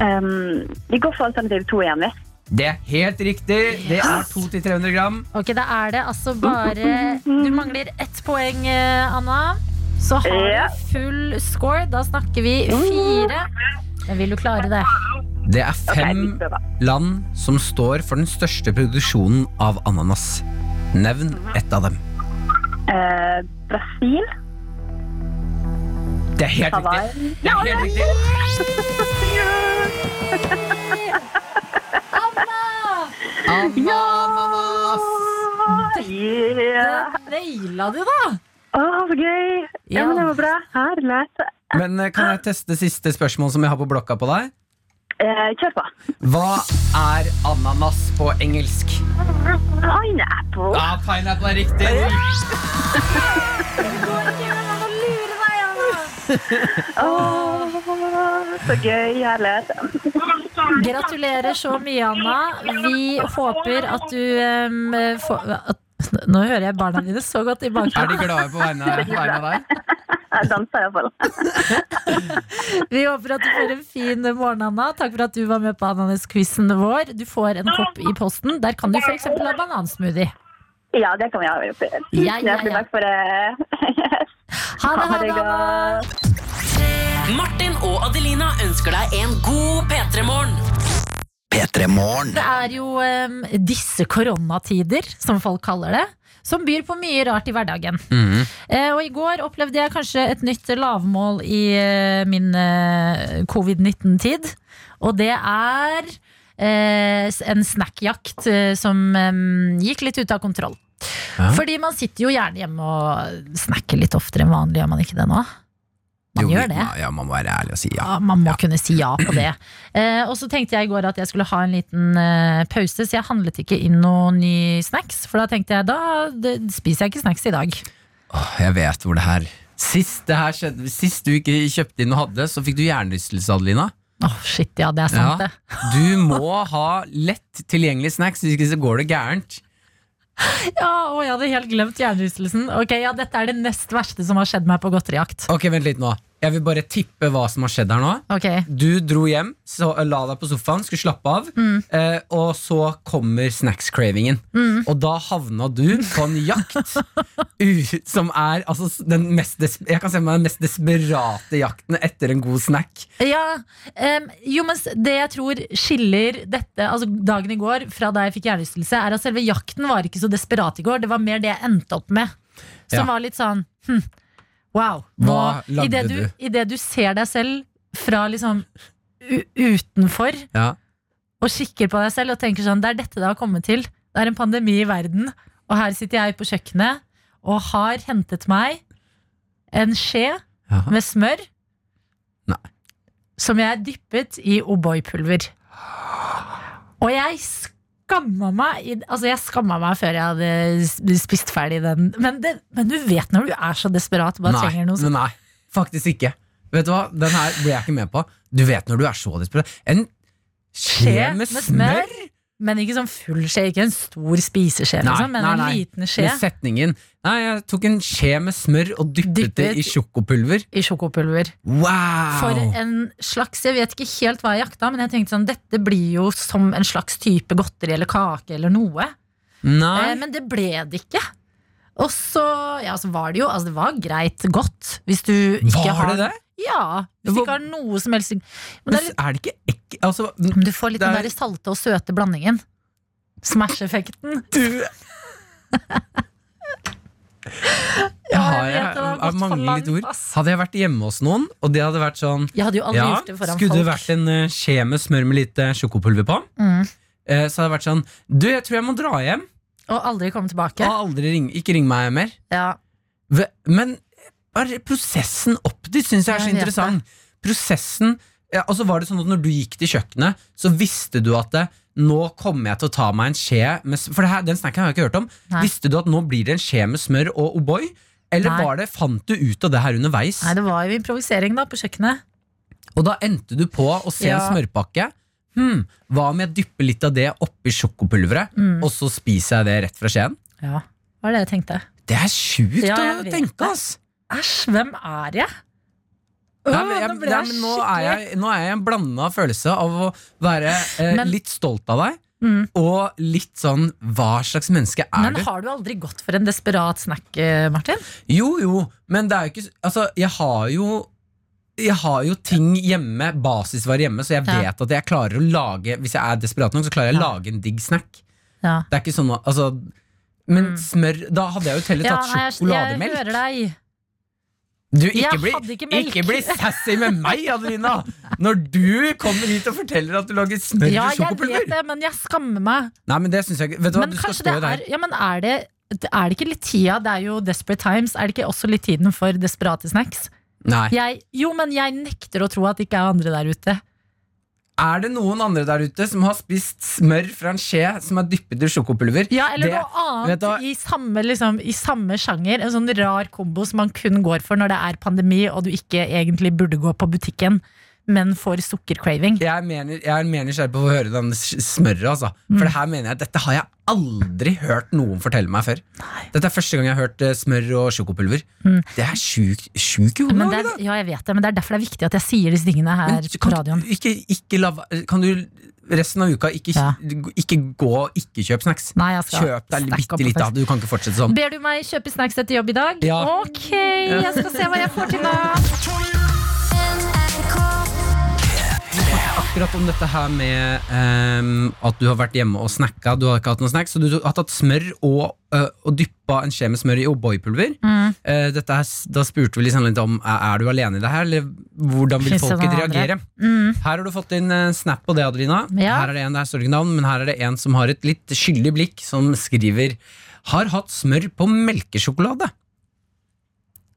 Um, vi går for alternativ 2 igjen, vi. Det er helt riktig. Det er 200-300 gram. Ok, Da er det altså bare Du mangler ett poeng, eh, Anna. Så har du full score. Da snakker vi fire. Men vil du klare det? Det er fem land som står for den største produksjonen av ananas. Nevn ett av dem. Eh, Brasil. Det er helt riktig. Det er helt riktig. Ananas. Yeah. Det naila du, da! Å, så gøy. Ja, Ja. men det var bra. Herlig. Men eh, kan jeg teste siste spørsmål som jeg har på blokka på deg? Eh, kjør på. Hva er ananas på engelsk? Pineapple. Ja, pineapple er riktig. [laughs] Åh, så gøy. Herlighet. Gratulerer så mye, Anna. Vi håper at du um, får at, Nå hører jeg barna dine så godt i bakgrunnen. Er de glade på vegne, av deg? Jeg danser iallfall. [laughs] Vi håper at du får en fin morgen, Anna. Takk for at du var med på Ananas-quizen vår. Du får en kopp i posten. Der kan du f.eks. ha banansmoothie. Ja, det kan vi ha. Ja, ja, Hjertelig ja. takk for det. [laughs] Ha det, ha det godt. Martin og Adelina ønsker deg en god P3-morgen. P3 Morgen. Det er jo um, disse koronatider, som folk kaller det, som byr på mye rart i hverdagen. Mhm. Eh, og i går opplevde jeg kanskje et nytt lavmål i eh, min eh, covid-19-tid. Og det er eh, en snackjakt eh, som em, gikk litt ut av kontroll. Ja. Fordi man sitter jo gjerne hjemme og snakker litt oftere enn vanlig, gjør man ikke det nå? Man Jo, gjør det. Ja, man må være ærlig og si ja. Ja, man må kunne si ja på det. Eh, og så tenkte jeg i går at jeg skulle ha en liten eh, pause, så jeg handlet ikke inn noen ny snacks. For da tenkte jeg da det, spiser jeg ikke snacks i dag. Åh, jeg vet hvor det her Sist det her skjedde Sist du ikke kjøpte inn og hadde, så fikk du hjernerystelse, Adelina. Åh, shit, ja, det er sant, Ja. det. Du må ha lett tilgjengelige snacks, hvis ikke så går det gærent. [laughs] Ja, å, jeg hadde helt glemt hjernerystelsen. Ok, ja, Dette er det nest verste som har skjedd meg på godteriakt. Ok, vent litt nå. Jeg vil bare tippe hva som har skjedd her nå. Okay. Du dro hjem, så la deg på sofaen, skulle slappe av, eh, og så kommer snacks-cravingen. Og da havna du på en jakt [laughs] som er altså, den mest Jeg kan se meg den mest desperate jakten etter en god snack. Ja, um, jo, men det jeg tror skiller dette Altså dagen i går fra da jeg fikk hjernerystelse, er at selve jakten var ikke så desperat i går. Det var mer det jeg endte opp med. Som Ja. var litt sånn hm, Wow. Hva lagde Idet du, du? i det du ser deg selv fra liksom utenfor, Ja. og kikker på deg selv og tenker sånn Det er dette det har kommet til. Det er en pandemi i verden, og her sitter jeg på kjøkkenet og har hentet meg en skje Ja. med smør. Nei. Som jeg dyppet i O'boy-pulver. Og jeg skamma meg i- Altså jeg skamma meg før jeg hadde spist ferdig den. Men, det, men du vet når du er så desperat og bare Nei, trenger noe sånt. nei, faktisk ikke. Vet du hva, Den her ble jeg ikke med på. Du vet når du er så desperat. En skje med smør? Men ikke sånn full skje, ikke en stor spiseskje, Nei, liksom, men nei, en liten skje Med setningen Nei, jeg tok en skje med smør og dyppet det i sjokopulver. i sjokopulver. Wow! For en slags, jeg vet ikke helt hva jeg jakta, men jeg tenkte sånn, dette blir jo som en slags type godteri eller kake eller noe. Nei. Eh, men det ble det ikke. Og så, ja, så var det jo altså det var greit godt. Hvis du ikke Var har det det? Ja. Hvis du ikke har noe som helst Men det er litt, er det ikke ek... Altså, du får litt er... den er- der salte og søte blandingen. Smash-effekten. [laughs] du Ja, har jeg jeg, jeg mangler litt ord. Hadde jeg vært hjemme hos noen, og det hadde vært sånn hadde Ja, gjort det foran skulle det vært en eh, skje med smør med litt eh, sjokopulver på, Mm. eh, så hadde det vært sånn Du, jeg tror jeg må dra hjem. Og aldri komme tilbake. Og aldri ring, ikke ring meg mer. Ja. Men prosessen opp dit syns jeg er så interessant. Prosessen ja, altså var det sånn at når du gikk til kjøkkenet, så visste du at det, nå kommer jeg til å ta meg en skje med For det her, den snacken har jeg ikke hørt om. Nei. Visste du at nå blir det en skje med smør og O'boy? Eller Nei. var det, fant du ut av det her underveis? Nei, det var jo improvisering da, på kjøkkenet. Og da endte du på å se Ja. en smørpakke. Hmm, hva om jeg dypper litt av det oppi sjokopulveret, Mm. og så spiser jeg det rett fra skjeen? Ja, det var det jeg tenkte. Det er sjukt Ja, å tenke, ass! Æsj, hvem er jeg? Nei, men jeg, nei, men nå, er jeg, nå er jeg i en blanda følelse av å være eh, Men- litt stolt av deg, Mm. og litt sånn Hva slags menneske er Men du? har du aldri gått for en desperat snack, eh, Martin? Jo, jo, men det er jo ikke Altså, jeg har jo jeg har jo ting hjemme, basisvarer hjemme, så jeg Ja. vet at jeg klarer å lage Hvis jeg er desperat nok, så klarer jeg å Ja. lage en digg snack. Ja. Det er ikke sånn altså, Men smør Da hadde jeg jo heller Mm. Ja, tatt jeg, jeg hører deg. Du, ikke bli, ikke ikke bli sassy med meg, Adelina! Når du kommer hit og forteller at du lager smør Ja, og jeg vet det, men jeg skammer meg. Nei, men det synes jeg Vet du hva, Men du skal stå i det er her. Ja, men er det er det ikke litt tida? Det er jo Desperate Times. Er det ikke også litt tiden for desperate snacks? Nei. Jeg, jo, men jeg nekter å tro at det ikke er andre der ute. Er det noen andre der ute som har spist smør fra en skje som er dyppet i sjokopulver? Ja, eller Det- noe du annet i samme, liksom, i samme sjanger. En sånn rar kombo som man kun går for når det er pandemi og du ikke egentlig burde gå på butikken, men får sukkercraving. Jeg, mener, jeg mener mer på å høre den smøret. Altså. Mm. For det her mener jeg Dette har jeg aldri hørt noen fortelle meg før. Dette er første gang jeg har hørt eh, smør og sjokopulver. Det er sjukt sjuk i hodet. Mm. Men det er, ja, jeg vet det, men det er derfor det er viktig at jeg sier disse tingene her Men på radioen. ikke, ikke la, kan du resten av uka ikke, Ja. ikke gå og ikke kjøp snacks? Nei, jeg skal Kjøp deg bitte litt, da. Du kan ikke fortsette sånn. Ber du meg kjøpe snacks etter jobb i dag? Ja. Ok, jeg skal se hva jeg får til nå. Akkurat om dette her med um, at du har vært hjemme og snacka, du har ikke hatt noe snacks, så du har tatt smør og, uh, og dyppa en skje med smør i O'boy-pulver. Mm. Uh, da spurte vi liksom litt om er er du alene i det her, eller hvordan vil folket reagere? Mm. Her har du fått inn en snap på det, Adelina. Ja. Her er det en, det ikke navn, men her er det en som har et litt skyldig blikk, som skriver Har hatt smør på melkesjokolade.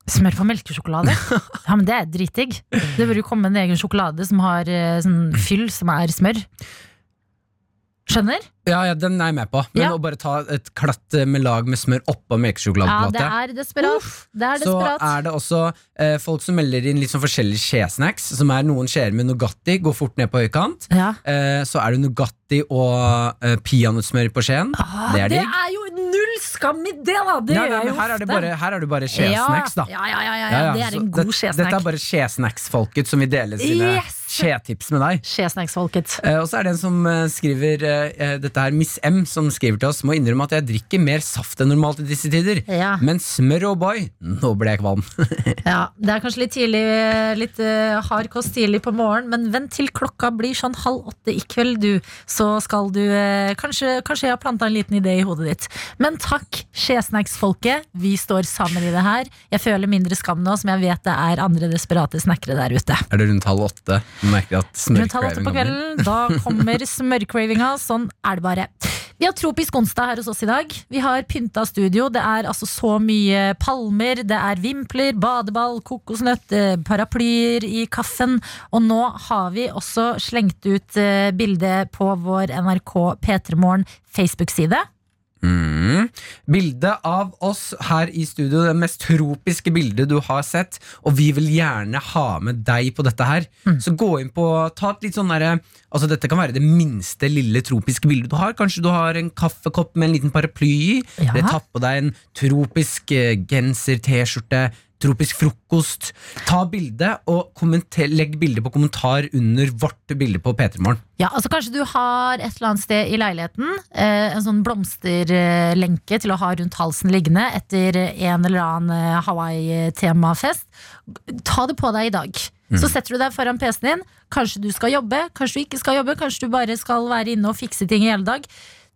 Smør på melkesjokolade? [laughs] Ja, men Det er dritdigg. Det bør jo komme en egen sjokolade som har eh, sånn fyll som er smør. Skjønner? Ja, ja, den er jeg med på. Men Ja. å bare ta et klatt med lag med smør oppå Ja, det er desperat. Det er Så er det også eh, folk som melder inn litt sånn forskjellige skjesnacks, som er noen skjeer med Nugatti, går fort ned på høykant. Ja. Eh, så er det Nugatti og eh, peanøttsmør på skjeen. Ah, det er det er jo null skam i det, da! Det Nei, nei, gjør jeg jo her er det ofte. bare, her er det bare skjesnacks, da. Ja, ja, ja, ja, ja, Ja, ja, Det er en god skjesnack. Dette er bare skjesnacks-folket som vil dele sine Yes! Skjetips med deg. Skjesnacks-folket. Eh, og så er det en som eh, skriver eh, Dette her Miss M som skriver til oss Må innrømme at jeg drikker mer saft enn normalt i disse tider. Ja. Men smør og boy, nå ble jeg kvalm. [laughs] Ja, Det er kanskje litt tidlig Litt uh, hard kost tidlig på morgenen, men vent til klokka blir sånn halv åtte i kveld, du. Så skal du uh, Kanskje, kanskje jeg har planta en liten idé i hodet ditt. Men takk, Skjesnacks-folket. Vi står sammen i det her. Jeg føler mindre skam nå, som jeg vet det er andre desperate snackere der ute. er det rundt halv åtte? Merker at Rundt halv åtte på kvelden, da kommer smørcravinga. Sånn er det bare. Vi har tropisk onsdag her hos oss i dag. Vi har pynta studio. Det er altså så mye palmer, det er vimpler, badeball, kokosnøtt, eh, paraplyer i kaffen. Og nå har vi også slengt ut bildet bilde på vår NRK P3 Morgen Facebook-side. Mm. Bildet av oss her i studio, det mest tropiske bildet du har sett. Og vi vil gjerne ha med deg på dette her. Så gå inn på Ta et litt sånn derre Altså Dette kan være det minste lille tropiske bildet du har. Kanskje du har en kaffekopp med en liten paraply i. Ja. Eller tatt på deg en tropisk eh, genser, T-skjorte. Tropisk frokost. Ta bilde og legg bilde på kommentar under vårt bilde på P3 Morgen. Ja, altså Kanskje du har et eller annet sted i leiligheten eh, en sånn blomsterlenke til å ha rundt halsen liggende etter en eller annen eh, Hawaii-temafest. Ta det på deg i dag. Så setter du deg foran PC-en din. Kanskje du skal jobbe, kanskje du ikke skal jobbe, kanskje du bare skal være inne og fikse ting i hele dag.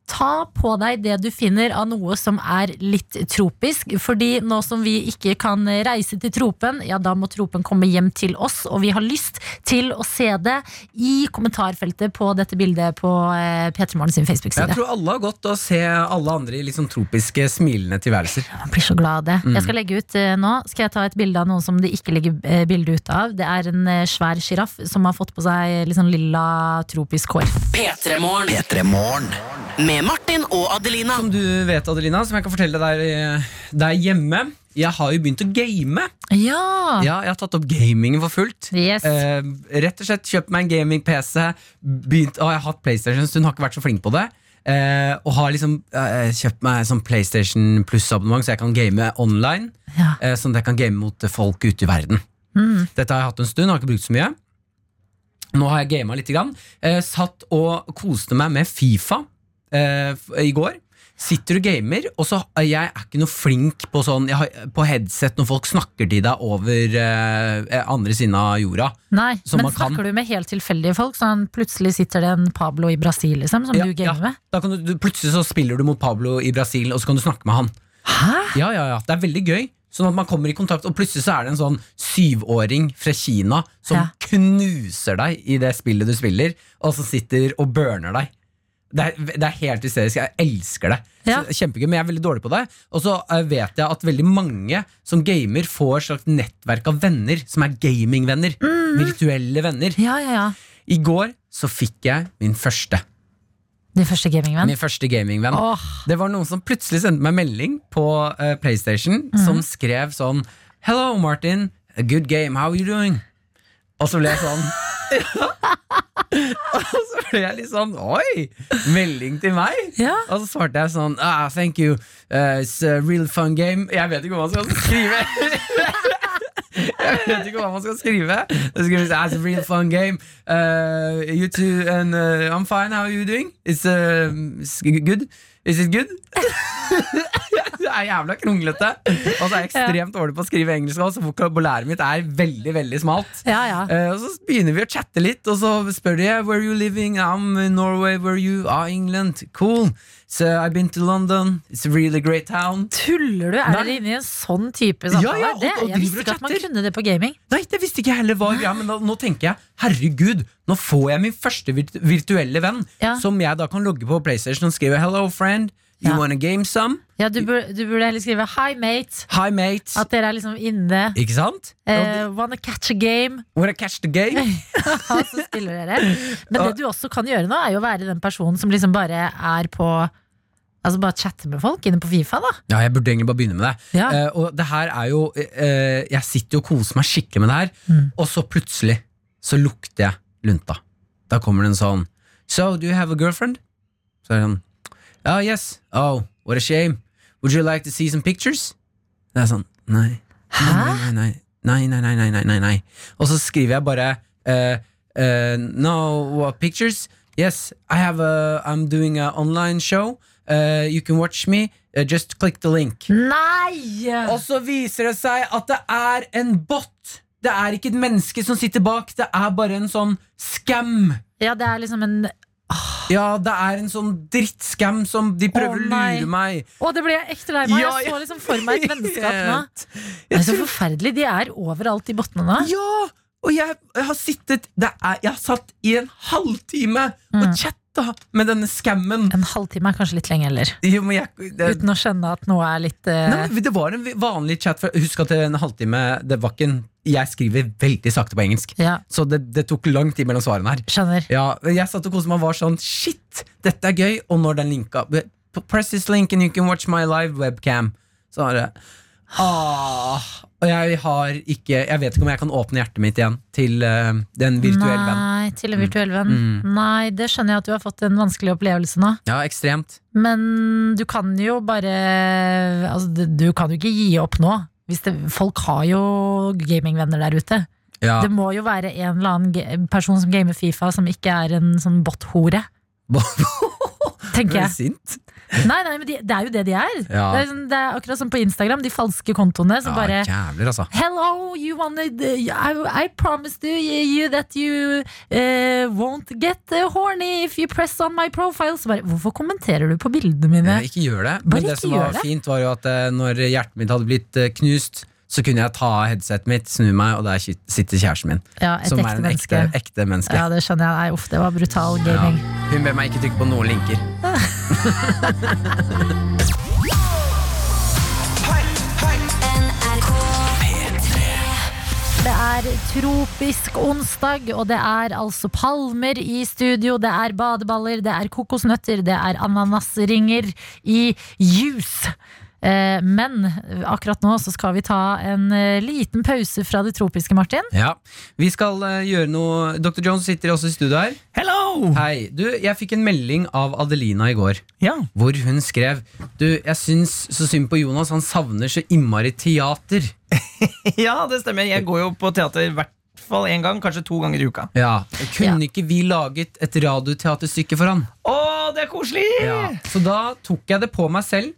Ta på deg det du finner av noe som er litt tropisk. Fordi nå som vi ikke kan reise til tropen, ja da må tropen komme hjem til oss. Og vi har lyst til å se det i kommentarfeltet på dette bildet på eh, P3 Morgen sin Jeg Facebook-side. tror alle har godt å se alle andre i sånn tropiske, smilende tilværelser. Man blir så glad av det. Mm. Jeg skal legge ut eh, nå Skal jeg ta et bilde av noen som det ikke ligger eh, bilde ut av. Det er en svær sjiraff som har fått på seg litt sånn lilla tropisk hår. P3 Morgen. P3 Morgen. Med Martin og Adelina. Som du vet, Adelina, som jeg kan fortelle deg der hjemme Jeg har jo begynt å game. Ja! Ja, Jeg har tatt opp gamingen for fullt. Yes. Eh, rett og slett Kjøpt meg en gaming-PC. Begynt, å, Jeg har hatt PlayStation en stund, har ikke vært så flink på det. Eh, og har liksom eh, kjøpt meg sånn PlayStation Pluss-abonnement, så jeg kan game online. Ja. Eh, sånn at jeg kan game mot folk ute i verden. Mm. Dette har jeg hatt en stund, har ikke brukt så mye. Nå har jeg gama litt. Grann. Eh, satt og koste meg med Fifa i går. Sitter du gamer, og så er jeg er ikke noe flink på sånn har, På headset når folk snakker til deg over eh, andre siden av jorda. Nei, men man kan. snakker du med helt tilfeldige folk? Sånn plutselig sitter det en Pablo i Brasil, liksom, som Ja, du gamer med? Da kan du, plutselig så spiller du mot Pablo i Brasil, og så kan du snakke med han. Hæ? Ja, ja, ja, Det er veldig gøy. Sånn at man kommer i kontakt, og plutselig så er det en sånn syvåring fra Kina som Ja. knuser deg i det spillet du spiller, og som sitter og burner deg. Det er, det er helt hysterisk. Jeg elsker det. Ja. Kjempegøy, Men jeg er veldig dårlig på det. Og så eh, vet jeg at veldig mange som gamer, får et slags nettverk av venner som er gamingvenner. Virtuelle venner. Ja, ja, ja. I går så fikk jeg min første. Din første gamingvenn? Min første gamingvenn. Oh. Det var noen som plutselig sendte meg melding på uh, PlayStation som skrev sånn Hello, Martin. A good game. How are you doing? Og så ble jeg sånn [laughs] Og så ble jeg litt sånn Oi! Melding til meg? ja. Og så svarte jeg sånn ah, Thank you. Uh, it's a real fun game. Jeg vet ikke hva man skal skrive. [laughs] Jeg vet ikke hva man skal skrive. Så skal vi si It's a real fun game. Uh, you too, and uh, I'm fine. How are you doing? It's, uh, it's good. Is it good? [laughs] er jævla kronglete. Og så er jeg ekstremt dårlig på å skrive engelsk så vokabulæret mitt er veldig veldig smalt. ja, ja. Uh, og så begynner vi å chatte litt, og så spør de Where are you living? I'm in Norway. Where you? Ah, England. Cool. So I've been to London. It's a really great town. Tuller du? Er du dere inne i en sånn type samtale? Ja, ja, og- og, og jeg visste ikke at man kunne det på gaming. Nei, det visste ikke jeg heller var ja, men da, nå tenker jeg herregud, nå får jeg min første virtuelle venn, Ja. som jeg da kan logge på PlayStation og skrive Hello, friend. You Ja. wanna game some? Ja, du, burde, du burde heller skrive 'hi, mate'. Hi, mate. At dere er liksom inne. Ikke sant? Eh, wanna catch a game? Wanna catch the game? [laughs] Ja, så spiller dere. Men det du også kan gjøre nå, er jo å være den personen som liksom bare er på Altså bare chatte med folk inne på Fifa, da. Ja, jeg burde egentlig bare begynne med det. Ja. Uh, og det her er jo uh, Jeg sitter jo og koser meg skikkelig med det her, Mm. og så plutselig så lukter jeg lunta. Da kommer det en sånn So, do you have a girlfriend? Så er det sånn Oh, yes. Oh, what a shame. Would you like to see some pictures? Det er sånn Nei. Hæ? nei, nei. Nei, nei, nei, nei, nei, nei, nei. Og så skriver jeg bare uh, uh, No, what pictures? Yes, I have a I'm doing an online show. Uh, you can watch me. Uh, just click the link. Nei! Og så viser det seg at det er en bot. Det er ikke et menneske som sitter bak, det er bare en sånn scam. Ja, det er liksom en Ja, det er en sånn drittskam som de prøver Å, nei. lure meg. Å, det ble jeg ekte lei meg. Ja, Jeg så liksom for meg et vennskap [laughs] nå. Det er så forferdelig. De er overalt, i bottene. Ja! Og jeg, jeg har sittet er, Jeg har satt i en halvtime og Mm. Chatta med denne scammen. En halvtime er kanskje litt lenge heller. Jo, jeg, det, Uten å skjønne at noe er litt uh... Nei, det var en vanlig chat. For, husk at en halvtime Det var ikke en Jeg skriver veldig sakte på engelsk, Ja, så det, det tok lang tid mellom svarene her. skjønner. Ja, Jeg satt og koste meg og var sånn Shit, dette er gøy. Og når den linka Press this link and you can watch my live webcam. Så var det ah, Og jeg har ikke Jeg vet ikke om jeg kan åpne hjertet mitt igjen til uh, den virtuelle venn. Nei, til en virtuell venn. Mm. Nei, det skjønner jeg at du har fått en vanskelig opplevelse nå. Ja, ekstremt. Men du kan jo bare altså, du- kan jo ikke gi opp nå. Hvis det, folk har jo gamingvenner der ute. Ja. Det må jo være en eller annen person som gamer Fifa, som ikke er en sånn bot-hore. [laughs] Tenker jeg. Sint? Nei, nei, men de, det er jo det de er. Ja. Det, er sånn, det er akkurat som på Instagram, de falske kontoene som bare Ja, jævler, altså. Hello, you wanted I, I promised you, you that you uh, won't get horny if you press on my profile. Så bare, hvorfor kommenterer du på bildene mine? Eh, Ikke gjør det. Bare Men det som var det. fint, var jo at eh, når hjertet mitt hadde blitt knust, så kunne jeg ta headsetet mitt, snu meg, og der sitter kjæresten min. Ja, et Som ekte er en menneske. ekte, ekte menneske. Ja, det skjønner jeg. Nei, uff, det var brutal Ja. gaming. Hun ber meg ikke trykke på noen linker. [laughs] Det er tropisk onsdag, og det er altså palmer i studio. Det er badeballer, det er kokosnøtter, det er ananasringer i juice. Eh, Men akkurat nå så skal vi ta en eh, liten pause fra det tropiske, Martin. Ja, Vi skal eh, gjøre noe Dr. Jones sitter også i studio her. Hello! Hei, du, Jeg fikk en melding av Adelina i går, Ja. hvor hun skrev Du, jeg syns så synd på Jonas, han savner så innmari teater. [laughs] ja, det stemmer. Jeg går jo på teater i hvert fall én gang, kanskje to ganger i uka. Ja, Kunne ikke vi laget et radioteaterstykke for han? Å, det er koselig! Ja. Så da tok jeg det på meg selv.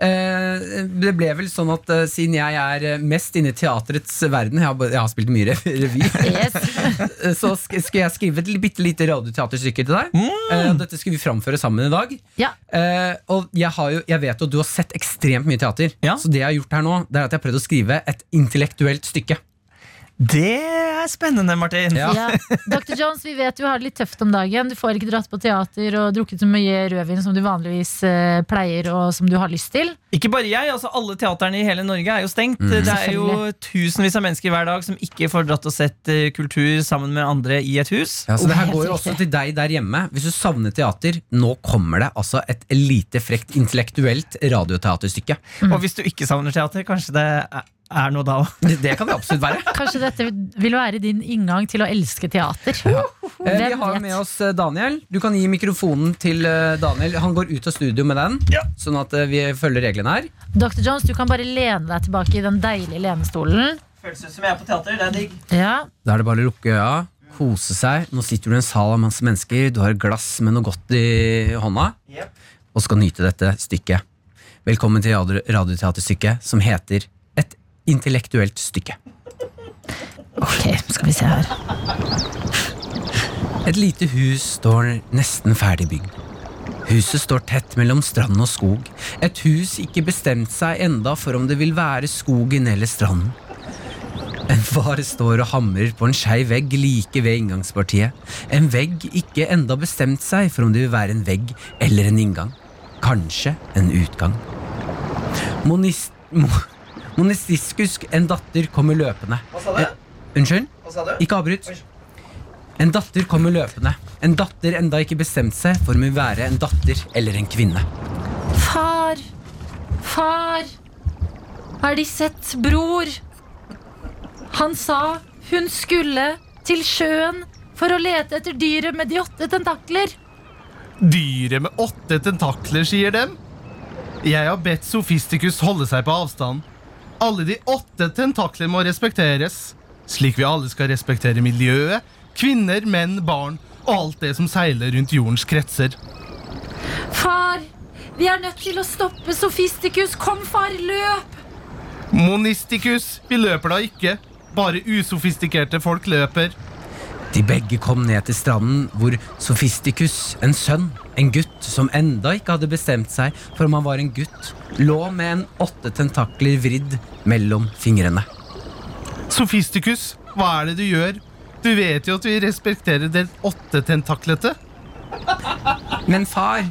Eh, det ble vel sånn at eh, siden jeg er eh, mest inne i teaterets verden Jeg har, jeg har spilt mye [laughs] revy. Yes. [laughs] Så sk skal jeg skrive et bitte lite radioteaterstykke til deg. Mm. dette skal vi framføre sammen i dag. Ja. Eh, og jeg, har jo, jeg vet jo at du har sett ekstremt mye teater. Ja. Så det jeg har gjort her nå, Det er at jeg har prøvd å skrive et intellektuelt stykke. Det er spennende, Martin. Ja. Ja. Dr. Jones, vi vet du har det litt tøft om dagen. Du får ikke dratt på teater og drukket så mye rødvin som du vanligvis eh, pleier, og som du har lyst til. Ikke bare jeg, altså alle teaterne i hele Norge er jo stengt. Mm. Det er jo tusenvis av mennesker hver dag som ikke får dratt og sett eh, kultur sammen med andre i et hus. Ja, så det her går jo også til deg der hjemme. Hvis du savner teater, nå kommer det altså et lite frekt intellektuelt radioteaterstykke. Mm. Og hvis du ikke savner teater, kanskje det er- er noe da [laughs] òg. Det, kan det absolutt være. Kanskje dette vil være din inngang til å elske teater. Eh, Vi har vet? med oss eh, Daniel. Du kan gi mikrofonen til eh, Daniel. Han går ut av studio med den, sånn at vi følger reglene her. Dr. Jones, du kan bare lene deg tilbake i den deilige lenestolen. Føles ut som jeg er på teater. Det er digg. Ja. Da er det bare å lukke øya, kose seg. Nå sitter du i en sal av masse mennesker, du har et glass med noe godt i hånda, Yep. og skal nyte dette stykket. Velkommen til radioteaterstykket som heter Et intellektuelt stykke. Ok, skal vi se her. Et lite hus står nesten ferdig bygd. Huset står tett mellom strand og skog. Et hus ikke bestemt seg enda for om det vil være skogen eller stranden. En far står og hamrer på en skeiv vegg like ved inngangspartiet. En vegg ikke enda bestemt seg for om det vil være en vegg eller en inngang. Kanskje en utgang. Monist... Mo, monistiskusk, en datter, kommer løpende. Hva sa du? Eh, unnskyld? Hva sa du? Ikke avbryt. En datter kommer løpende. En datter enda ikke bestemt seg for om hun vil være en datter eller en kvinne. Far! Far! Har de sett bror? Han sa hun skulle til sjøen for å lete etter dyret med de åtte tentakler. Dyret med åtte tentakler, sier dem. Jeg har bedt Sofisticus holde seg på avstand. Alle de åtte tentakler må respekteres, slik vi alle skal respektere miljøet, kvinner, menn, barn og alt det som seiler rundt jordens kretser. Far! Vi er nødt til å stoppe Sofistikus. Kom, far, løp! Monistikus, vi løper da ikke. Bare usofistikerte folk løper. De begge kom ned til stranden hvor Sofistikus, en sønn, en gutt som enda ikke hadde bestemt seg for om han var en gutt, lå med en åtte tentakler vridd mellom fingrene. Sofisticus, Hva er det du gjør? Du vet jo at vi respekterer den åttetentaklete. Men far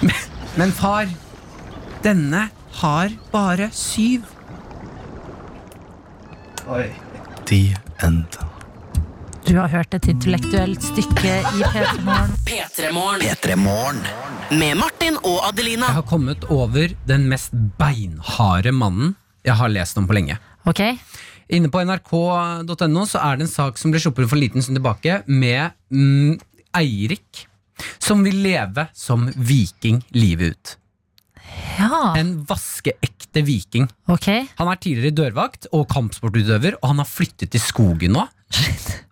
men, men far Denne har bare syv. The end. Du har hørt et intellektuelt stykke i P3 Morgen. P3 Morgen. P3 Morgen. Med Martin og Adelina. Jeg har kommet over den mest beinharde mannen jeg har lest om på lenge. Ok? Inne på nrk.no så er det en sak som ble sluppet for en liten stund tilbake, med mm, Eirik, som vil leve som viking livet ut. Ja, En vaskeekte viking. ok. Han er tidligere dørvakt og kampsportutøver, og han har flyttet til skogen nå.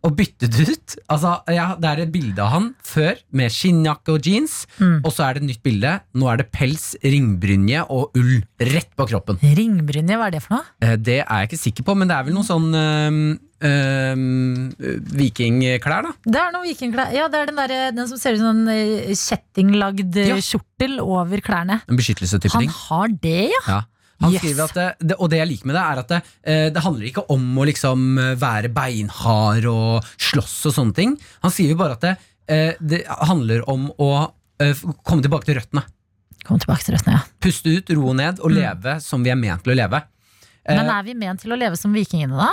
Og byttet ut. Altså, ja, det er et bilde av han før med skinnjakke og jeans, og så er det et nytt bilde. Nå er det pels, ringbrynje og ull rett på kroppen. Ringbrynje, hva er det for noe? Eh, Det er jeg ikke sikker på, men det er vel noe sånn øhm, øhm, vikingklær, da. Det er noen vikingklær. Ja, det er den, der, den som ser ut som en eh, kjettinglagd eh, Ja. kjortel over klærne. En beskyttelse-type Han har det, ja! Ja. Han Yes. skriver at det, det, Og det jeg liker med det, er at det, eh, det handler ikke om å liksom eh, være beinhard og slåss og sånne ting. Han sier jo bare at det, eh, det handler om å eh, komme tilbake til røttene. Kom tilbake til røttene, ja. Puste ut, roe ned og leve som vi er ment til å leve. Eh, Men er vi ment til å leve som vikingene, da?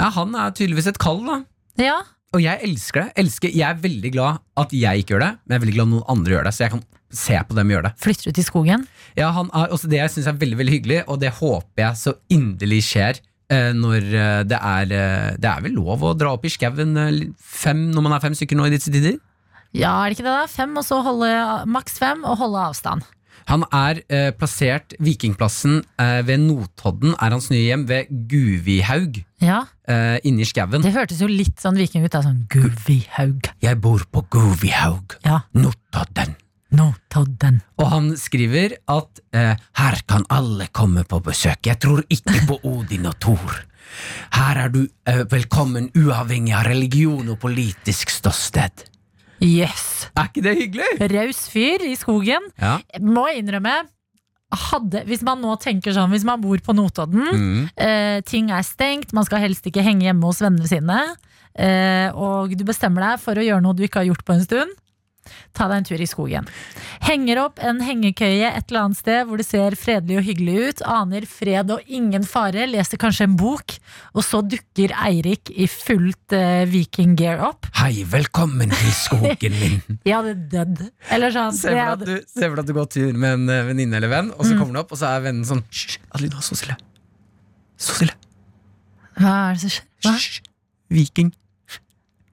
ja, han er tydeligvis et kall, da. Ja. Og jeg elsker det. Elsker, jeg er veldig glad at jeg ikke gjør det, men jeg er veldig glad at noen andre gjør det. Så jeg kan se på dem gjøre det. Flytter ut i skogen. Ja, han er, også Det jeg syns er veldig veldig hyggelig, og det håper jeg så inderlig skjer eh, når eh, det er eh, Det er vel lov å dra opp i skauen fem når man er fem stykker nå i disse tider? Ja, er det ikke det, da? Fem, og så holde maks fem, og holde avstand. Han er eh, plassert Vikingplassen eh, ved Notodden, er hans nye hjem, ved Guvihaug. Ja, Eh, inni skauen. Det hørtes jo litt sånn viking ut. da, Sånn Guvihaug. Jeg bor på Guvihaug, Ja, Notodden. Notodden. Og han skriver at eh, her kan alle komme på besøk. Jeg tror ikke på [laughs] Odin og Thor. Her er du eh, velkommen uavhengig av religion og politisk ståsted. Yes! Er ikke det hyggelig? Raus fyr i skogen. Ja. Må jeg innrømme hadde, Hvis man nå tenker sånn Hvis man bor på Notodden, Mm. eh, ting er stengt, man skal helst ikke henge hjemme hos vennene sine, eh, og du bestemmer deg for å gjøre noe du ikke har gjort på en stund, ta deg en tur i skogen. Henger opp en hengekøye et eller annet sted hvor det ser fredelig og hyggelig ut, aner fred og ingen fare, leser kanskje en bok, og så dukker Eirik i fullt uh, vikinggear opp. Hei, velkommen til skogen min. [laughs] Jeg hadde dødd. Eller sånn. Se for deg at hadde- du, deg at du går tur med en uh, venninne eller venn, og så kommer du opp, og så er vennen sånn Hysj, Adelina, så stille. Så stille. Hva er det som skjer? Hysj. Viking.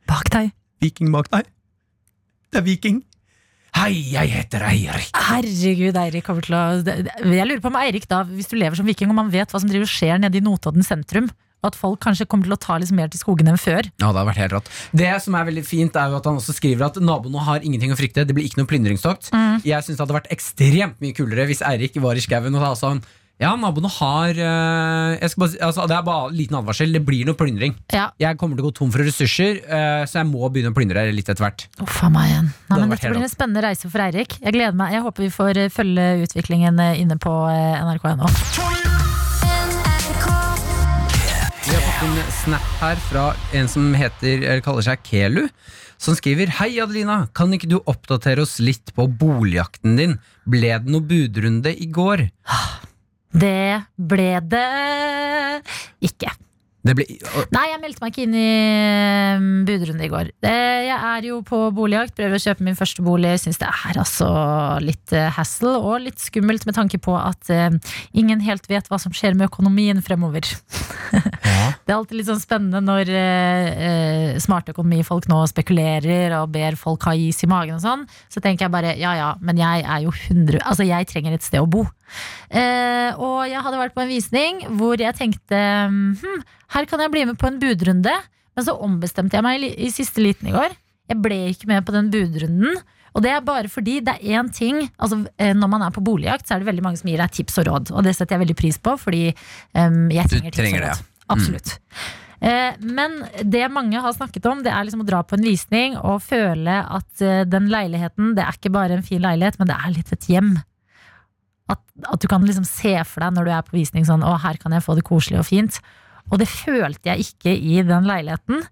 Bak deg. Viking bak deg. Det er viking. Hei, jeg heter Eirik. Herregud, Eirik kommer til å Jeg lurer på om Eirik da, hvis du lever som viking, om han vet hva som driver skjer nede i Notodden sentrum. Og at folk kanskje kommer til å ta litt mer til skogen enn før. Ja, det har vært helt rått. Det som er veldig fint, er jo at han også skriver at naboene har ingenting å frykte. Det blir ikke noe plyndringstokt. Jeg syns det hadde vært ekstremt mye kulere hvis Eirik var i skauen og sa sånn Ja, naboene har eh, jeg skal bare, si- altså, Det er bare en liten advarsel. Det blir noe plyndring. Ja, Jeg kommer til å gå tom for ressurser, eh, så jeg må begynne å plyndre litt etter hvert. Uff a meg igjen. Nei, men vært dette helt blir en spennende reise for Eirik. Jeg gleder meg. Jeg håper vi får eh, følge utviklingen eh, inne på eh, nrk.no. Vi har fått en snap her fra en som heter, eller kaller seg Kelu. Som skriver Hei Adelina, kan ikke du oppdatere oss litt på boligjakten din? Ble det noe budrunde i går? Det ble det ikke. Det ble, Nei, jeg meldte meg ikke inn i eh, budrunde i går. Jeg er jo på boligjakt, prøver å kjøpe min første bolig. Syns det er altså litt eh, hassle og litt skummelt med tanke på at eh, ingen helt vet hva som skjer med økonomien fremover. ja. [laughs] Det er alltid litt sånn spennende når eh, eh, smarte økonomifolk nå spekulerer og ber folk ha is i magen og sånn. Så tenker jeg bare ja ja, men jeg er jo 100 Altså, jeg trenger et sted å bo. Eh, og jeg hadde vært på en visning hvor jeg tenkte hm, her kan jeg bli med på en budrunde. Men så ombestemte jeg meg i, i siste liten i går. Jeg ble ikke med på den budrunden. Og det er bare fordi det er én ting altså, eh, Når man er på boligjakt, så er det veldig mange som gir deg tips og råd. Og det setter jeg veldig pris på, fordi um, jeg Du trenger tips trenger og det, råd. Absolutt. Eh, men det mange har snakket om, det er liksom å dra på en visning og føle at eh, den leiligheten, det er ikke bare en fin leilighet, men det er litt et hjem. At, at du kan liksom se for deg når du er på visning sånn Å, her kan jeg få det koselig og fint. Og det følte jeg ikke i den leiligheten.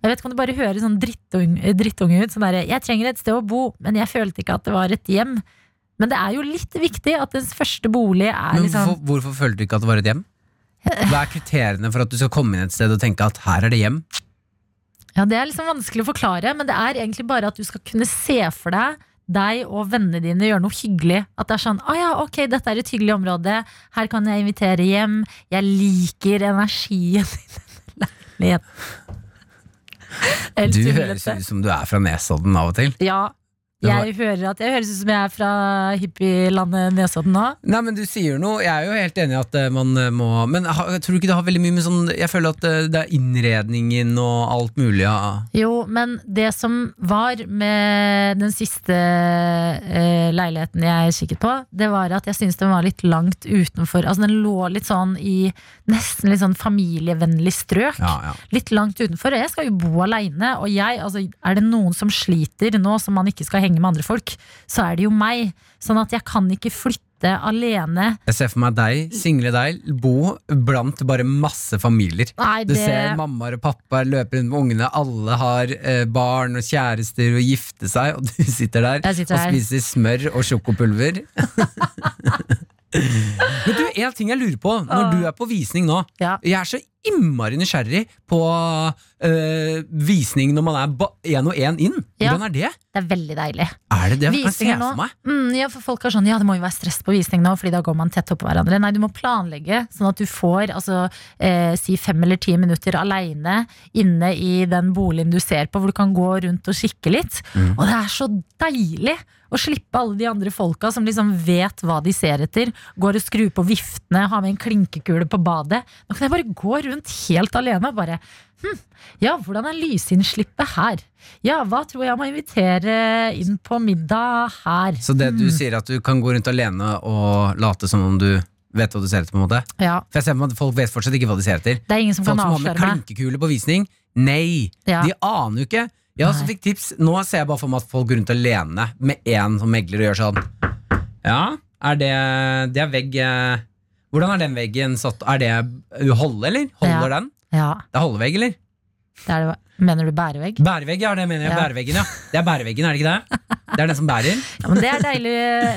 Og jeg vet ikke om det bare høres sånn drittunge, drittunge ut. Sånn der, jeg trenger et sted å bo, men jeg følte ikke at det var et hjem. Men det er jo litt viktig at ens første bolig er Men liksom hvorfor, hvorfor følte du ikke at det var et hjem? Hva er kriteriene for at du skal komme inn et sted og tenke at her er det hjem? Ja, Det er liksom vanskelig å forklare, men det er egentlig bare at du skal kunne se for deg deg og vennene dine gjøre noe hyggelig. At det er sånn, ah ja, ok, dette er et hyggelig område, her kan jeg invitere hjem, jeg liker energien i denne leiligheten. Du høres ut som du er fra Nesodden av og til. Ja, jeg hører at jeg høres ut som jeg er fra hippielandet Nesodden nå. Nei, men du sier noe. Jeg er jo helt enig i at eh, man eh, må Men jeg tror du ikke det har veldig mye med sånn Jeg føler at eh, det er innredningen og alt mulig. Ja. Jo, men det som var med den siste eh, leiligheten jeg kikket på, det var at jeg syntes den var litt langt utenfor. Altså den lå litt sånn i nesten litt sånn familievennlig strøk. Ja, ja. Litt langt utenfor. Og jeg skal jo bo aleine, og jeg, altså, er det noen som sliter nå som man ikke skal henge med andre folk, så er det jo meg. Sånn at jeg kan ikke flytte alene. Jeg ser for meg deg, single deg, bo blant bare masse familier. Nei, Du ser mammaer og pappaer løpe rundt med ungene, alle har eh, barn og kjærester og gifte seg, og [laughs] du sitter der sitter og her. spiser smør og sjokopulver. [laughs] Men du, en ting jeg lurer på når du er på visning nå. Ja. Jeg er så innmari nysgjerrig på eh, visning når man er én og én inn. Ja. Hvordan er det? Det er veldig deilig. Er det det? Jeg kan se for meg. Mm, ja, for folk er sånn, ja det må jo være stress på visning nå, Fordi da går man tett oppå hverandre. Nei, du må planlegge, sånn at du får altså, eh, si fem eller ti minutter aleine inne i den boligen du ser på, hvor du kan gå rundt og kikke litt. Mm. Og det er så deilig å slippe alle de andre folka som liksom vet hva de ser etter. Går og skrur på viftene, har med en klinkekule på badet. Nå kan jeg bare gå rundt helt alene og bare hm, ja, hvordan er lysinnslippet her? Ja, hva tror jeg må invitere inn på middag her? Så det du sier at du kan gå rundt alene og late som om du vet hva du ser etter? på en måte Ja, For jeg ser på at Folk vet fortsatt ikke hva de ser etter. det er ingen som Folk kan som har med klinkekule på visning, nei! Ja. De aner jo ikke. Jeg også fikk tips. Nå ser jeg bare for meg at folk går rundt alene med én som megler og gjør sånn. Ja, er det Det er vegg eh, Hvordan er den veggen satt? Er det holde, eller? Holder Ja. den? Ja, Det er holdevegg, eller? det er det. Mener du bærevegg? Bærevegg, ja, det mener jeg. Ja. Bæreveggen, ja. Det er bæreveggen, er det ikke det? Det er den som bærer. [laughs] Ja, men det er deilig.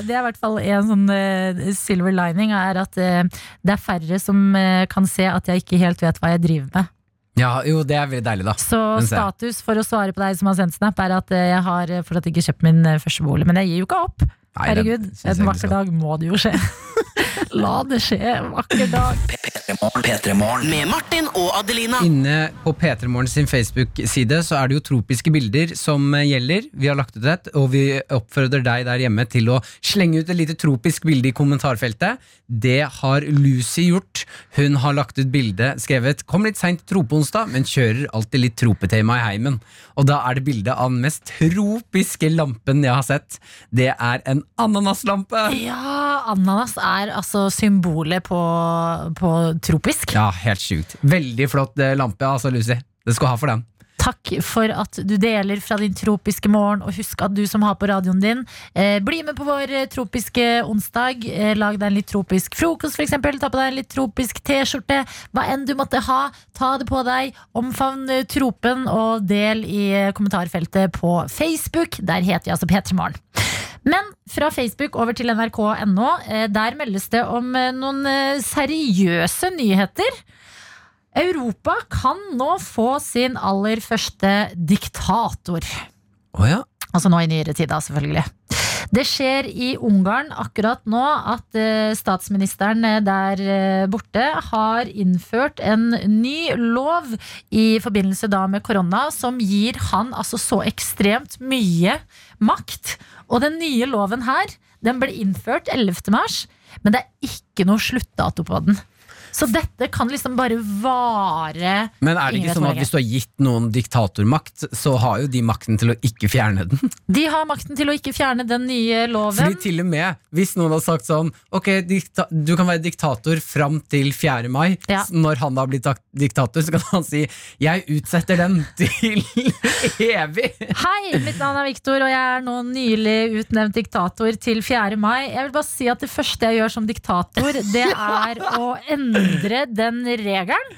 Det er i hvert fall en sånn uh, silver lining, er at uh, det er færre som uh, kan se at jeg ikke helt vet hva jeg driver med. Ja, jo, det er veldig deilig, da. Så status for å svare på deg som har sendt snap, er at jeg har fortsatt ikke kjøpt min første bolig. Men jeg gir jo ikke opp. Nei, Herregud, en vakker dag må det jo skje. [laughs] La det skje, en vakker dag. P3 Med Martin og Adelina. Inne på P3 sin Facebook-side så er det jo tropiske bilder som eh, gjelder. Vi har lagt ut et, og vi oppfordrer deg der hjemme til å slenge ut et lite tropisk bilde i kommentarfeltet. Det har Lucy gjort. Hun har lagt ut bilde, skrevet 'Kom litt seint tropeonsdag, men kjører alltid litt tropetema i heimen'. Og da er det bilde av den mest tropiske lampen jeg har sett. Det er en ananaslampe. Ja, ananas er altså symbolet på, på tropisk. Ja, helt sjukt. Veldig flott eh, lampe, altså, Lucy. Det skal ha for den. Takk for at du deler fra din tropiske morgen, og husk at du som har på radioen din, eh, bli med på vår eh, tropiske onsdag. Eh, lag deg en litt tropisk frokost, eksempel. Ta på deg en litt tropisk T-skjorte. Hva enn du måtte ha, ta det på deg. Omfavn eh, tropen, og del i kommentarfeltet på Facebook. Der heter jeg altså P3 Morgen. Men fra Facebook over til nrk.no. Eh, der meldes det om eh, noen eh, seriøse nyheter. Europa kan nå få sin aller første diktator. Oh ja. Altså nå i nyere tid, da, selvfølgelig. Det skjer i Ungarn akkurat nå at statsministeren der borte har innført en ny lov i forbindelse da med korona som gir han altså så ekstremt mye makt. Og den nye loven her, den ble innført 11. mars, men det er ikke noe sluttdato på den. Så dette kan liksom bare vare Men er det ikke sånn at hvis du har gitt noen diktatormakt, så har jo de makten til å ikke fjerne den? [laughs] De har makten til å ikke fjerne den nye loven. Fordi til og med hvis noen har sagt sånn Ok, du kan være diktator fram til 4. mai. Ja. Når han da blir diktator, så kan han si 'jeg utsetter den [laughs] til evig'. Hei, mitt navn er Viktor, og jeg er nå nylig utnevnt diktator til 4. mai. Jeg vil bare si at Det første jeg gjør som diktator, det [laughs] er å endre den regelen.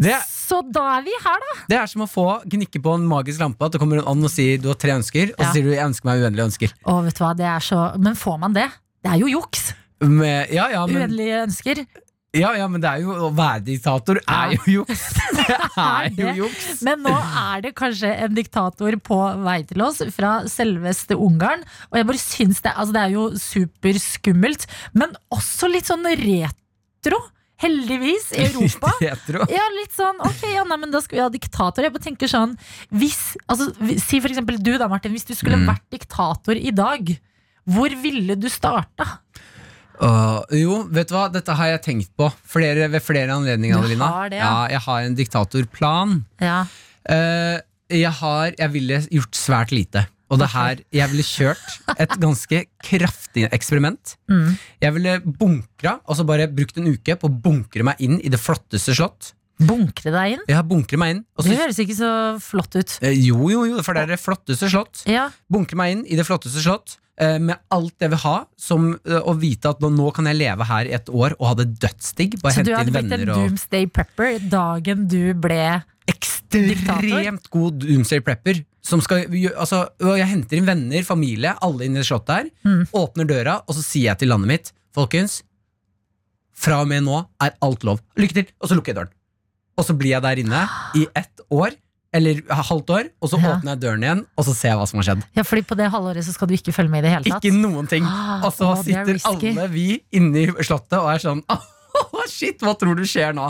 Det, Så da er vi her, da. det er som å få gnikke på en magisk lampe. At det kommer en ånd og sier du har tre ønsker, og så sier du jeg ønsker meg uendelige ønsker. Å, vet du hva, det er så Men får man det? Det er jo juks. Med, ja, ja, men, Uendelige ønsker. ja, ja, men det er jo å være diktator er jo juks. [laughs] Det er jo juks. Men nå er det kanskje en diktator på vei til oss fra selveste Ungarn. Og jeg bare syns det Altså, det er jo superskummelt, men også litt sånn retro. Heldigvis, i [laughs] Europa. Ja, litt sånn, ok, ja, nei, men da skal vi ha diktator Jeg bare tenker sånn hvis, altså, Si for eksempel du da, Martin Hvis du skulle Mm. vært diktator i dag Hvor ville du starta? Uh, jo, vet du hva, dette har jeg tenkt på flere, ved flere anledninger. Adelina. har det, ja. ja. Jeg har en diktatorplan. Ja, Uh, jeg har Jeg ville gjort svært lite. Og det her Jeg ville kjørt et ganske kraftig eksperiment. Mm. Jeg ville bunkra, altså bare brukt en uke på å bunkre meg inn i det flotteste slott. bunkre deg inn Ja, bunkre meg inn. Også, Det høres ikke så flott ut Eh, jo, jo, jo, for det er det flotteste slott. Ja, Bunkre meg inn i det flotteste slott. eh, Med alt jeg vil ha, som eh, å vite at nå, nå kan jeg leve her i et år og ha det dødsdigg. Så du hadde blitt en og doomsday prepper dagen du ble diktator? Ekstremt god doomsday prepper. Som skal, altså, jeg henter inn venner, familie, alle inn i det slottet her. Mm. Åpner døra, og så sier jeg til landet mitt Folkens, fra og med nå er alt lov. Lykke til! Og så lukker jeg døren. Og så blir jeg der inne i ett år, eller halvt år, og så Ja. åpner jeg døren igjen, og så ser jeg hva som har skjedd. Ja, fordi på det halvåret så skal du ikke følge med i det hele tatt Ikke noen ting. Ah, Og så å, er sitter alle vi inne i slottet og er sånn [laughs] Åh, shit, hva tror du skjer nå?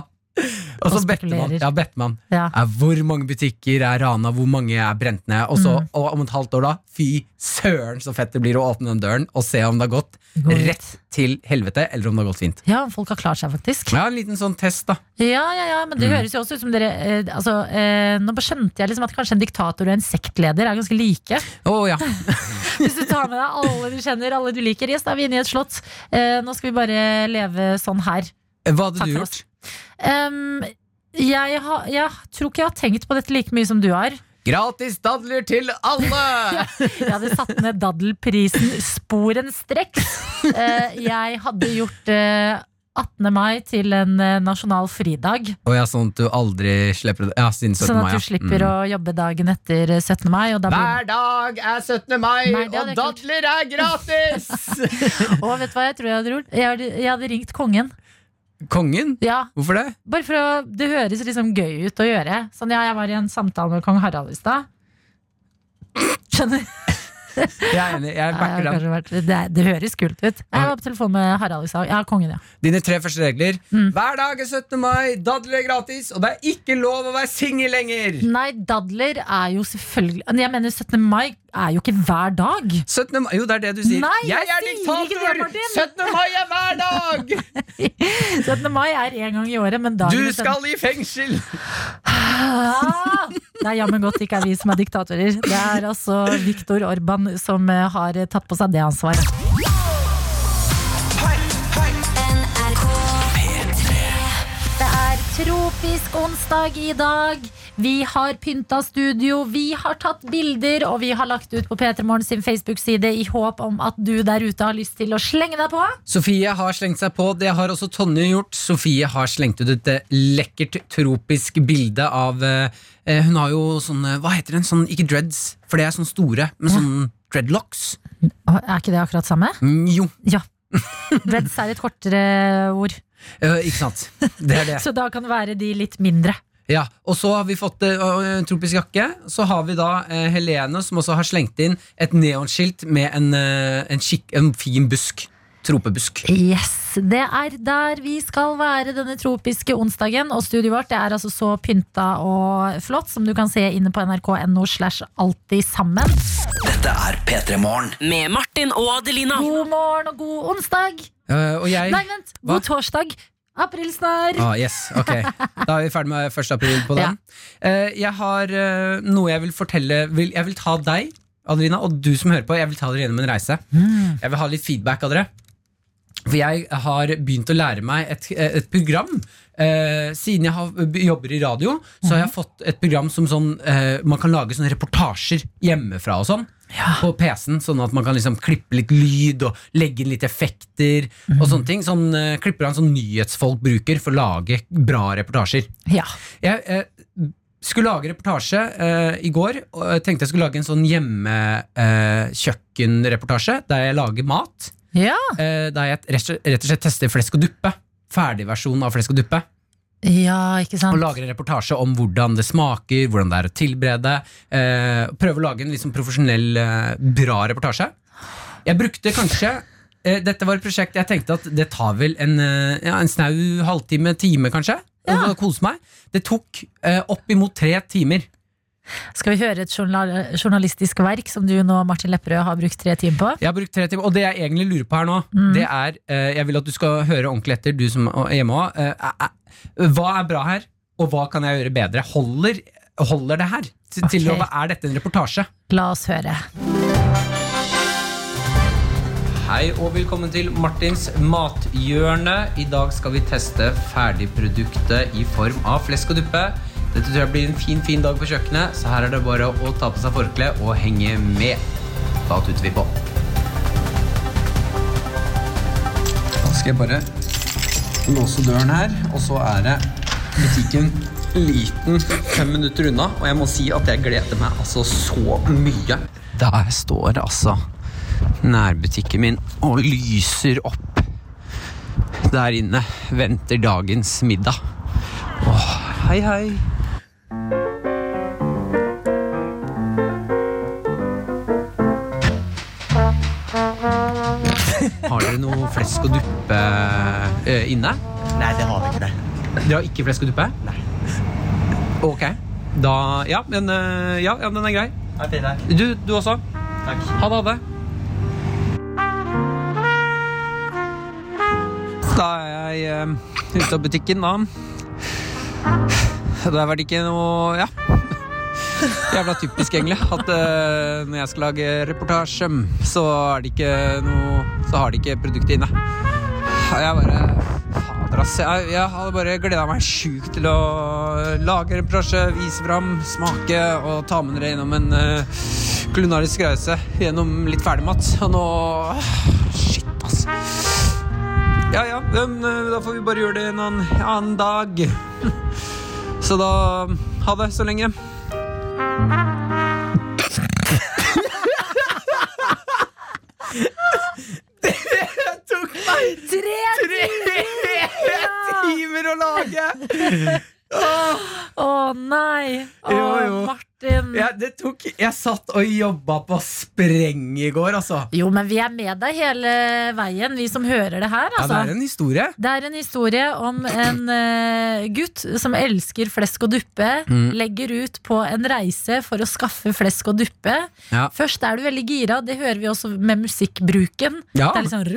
Og så man. Ja, better ja. hvor mange butikker er rana, hvor mange er brent ned. Og, så, Mm. og om et halvt år, da, fy søren så fett det blir å åpne den døren og se om det har gått God. rett til helvete, eller om det har gått fint. ja, folk har klart seg faktisk Ja, en liten sånn test, da. Ja, ja, ja, men det Mm. høres jo også ut som dere eh, altså, eh, Nå skjønte jeg liksom at kanskje en diktator og en sektleder er ganske like. Oh, ja. [laughs] Hvis du tar med deg alle du kjenner, alle du liker. Yes, da er vi inne i et slott. Eh, nå skal vi bare leve sånn her. Hva hadde Takk du gjort? gjort? Um, jeg, ha, jeg tror ikke jeg har tenkt på dette like mye som du har. Gratis dadler til alle! [laughs] Jeg hadde satt ned daddelprisen sporenstreks. Uh, jeg hadde gjort uh, 18. mai til en eh, nasjonal fridag. Oh, ja, sånn at du aldri slipper. Ja, siden 17. Sånn mai. ja. du slipper Mm. å jobbe dagen etter eh, 17. mai. Da Hver dag er 17. mai, Nei, og dadler er gratis! [laughs] Og vet du hva jeg tror jeg hadde gjort? Jeg hadde, jeg hadde ringt kongen. Kongen? Ja, Hvorfor det? Bare for å Det høres liksom gøy ut å gjøre. Sånn, ja, jeg var i en samtale med kong Harald i stad. Skjønner? [laughs] Jeg er enig. Jeg Ja, backer jeg den. vært- det, det høres kult ut. Jeg var på telefon med Harald i stad. Ja, kongen, ja. Dine tre første regler. Mm. Hver dag er 17. mai, dadler er gratis, og det er ikke lov å være singel lenger! Nei, dadler er jo selvfølgelig Jeg mener 17. mai er jo ikke hver dag. 17. mai, jo, det er det du sier. Nei, jeg jeg er det, diktator! 17. mai er hver dag! [laughs] 17. mai er én gang i året, men da Du skal i fengsel! Ah, Det er jammen godt ikke er vi som er diktatorer. Det er altså Viktor Orban som eh, har tatt på seg det ansvaret. Det er tropisk onsdag i dag. Vi har pynta studio, vi har tatt bilder, og vi har lagt ut på P3 Morgen sin Facebook-side i håp om at du der ute har lyst til å slenge deg på. Sofie har slengt seg på. Det har også Tonje gjort. Sofie har slengt ut et eh, lekkert tropisk bilde av eh, eh, Hun har jo sånne Hva heter den? Sånn, ikke dreads, for det er sånn store, men sånn dreadlocks. Er ikke det akkurat samme? Mm, jo, Ja. Dreads er et kortere ord, [laughs] Uh, ikke sant. Det er det. [laughs] så da kan det være de litt mindre. Ja, Og så har vi fått eh, en tropisk jakke. Så har vi da eh, Helene, som også har slengt inn et neonskilt med en, eh, en, skikk, en fin busk. Tropebusk. Yes, Det er der vi skal være denne tropiske onsdagen. Og studioet vårt det er altså så pynta og flott som du kan se inne på nrk.no slash alltid sammen. Dette er P3 Morgen. Med Martin og Adelina. God morgen og god onsdag! Uh, og jeg Nei, vent! Hva? God torsdag! Aprilsnarr! Ah, yes, ok Da er vi ferdig med 1. april på den. Eh, jeg har eh, noe jeg vil fortelle vil, Jeg vil ta deg, Adelina, og du som hører på. Jeg vil ta dere gjennom en reise. Jeg vil ha litt feedback av dere. For jeg har begynt å lære meg et, et program. Eh, siden jeg har, jobber i radio, så har jeg fått et program som sånn, eh, man kan lage sånne reportasjer hjemmefra og sånn. På PC-en, sånn at man kan liksom klippe litt lyd og legge inn litt effekter og sånne ting. Sånn uh, klipper han sånn nyhetsfolk bruker for å lage bra reportasjer. Ja. Jeg uh, skulle lage reportasje uh, i går, og jeg tenkte jeg skulle lage en sånn hjemmekjøkkenreportasje der jeg lager mat. Ja. Der jeg rett og slett tester flesk og duppe. Ferdigversjon av flesk og duppe. Ja, ikke sant? Og lager en reportasje om hvordan det smaker, hvordan det er å tilberede. Eh, prøve å lage en liksom profesjonell, eh, bra reportasje. Jeg brukte kanskje eh, Dette var et prosjekt jeg tenkte at det tar vel en, eh, ja, en snau halvtime, time kanskje. Ja. Kose meg. Det tok eh, oppimot tre timer. Skal vi høre et journalistisk verk som du nå, Martin Lepperød, har brukt tre timer på? Jeg har brukt tre timer, Og det jeg egentlig lurer på her nå, det er eh, Jeg vil at du skal høre ordentlig etter, du som er hjemme òg. hva er bra her, og hva kan jeg gjøre bedre? Holder, holder det her? Til, til Ok. å, Er dette en reportasje? La oss høre. Hei og velkommen til Martins mathjørne. I dag skal vi teste ferdigproduktet i form av flesk og duppe. Dette tror jeg blir en fin fin dag på kjøkkenet, så her er det bare å ta på seg forkle og henge med. Da tuter vi på. Da skal jeg bare låse døren her, og så er det butikken liten fem minutter unna, og jeg må si at jeg gleder meg altså så mye. Der står altså nærbutikken min og lyser opp. Der inne venter dagens middag. Åh, hei, hei. Har dere noe flesk og duppe eh, inne? Nei, det har vi ikke. det Dere har ikke flesk og duppe? Nei. Ok. Da Ja, men, eh, ja, ja, den er grei. Du, du også. Takk. Ha det, ha det. Da er jeg eh, ute av butikken, da. [laughs] Det har vært ikke noe Ja. [laughs] Jævla typisk, egentlig. At uh, når jeg skal lage reportasje, så er det ikke noe Så har de ikke produktet inne. Jeg bare Fader, ass. Jeg, jeg hadde bare gleda meg sjukt til å lage reportasje, vise fram, smake og ta med dere gjennom en uh, kulinarisk reise gjennom litt ferdigmat. Og nå Shit, ass. Ja ja, eh, da får vi bare gjøre det en annen, annen dag. [laughs] Så da ha det så lenge. Det tok meg Tre timer å lage! Å nei! Oh, Jo, jo. Martin. Ja, det tok, jeg satt og jobba på spreng i går, altså. Jo, men vi er med deg hele veien, vi som hører det her. Ja, Altså. det er en historie. Det er en historie om en uh, gutt som elsker flesk og duppe. Mm. Legger ut på en reise for å skaffe flesk og duppe. Ja. Først er du veldig gira, det hører vi også med musikkbruken. Ja. Det er litt sånn.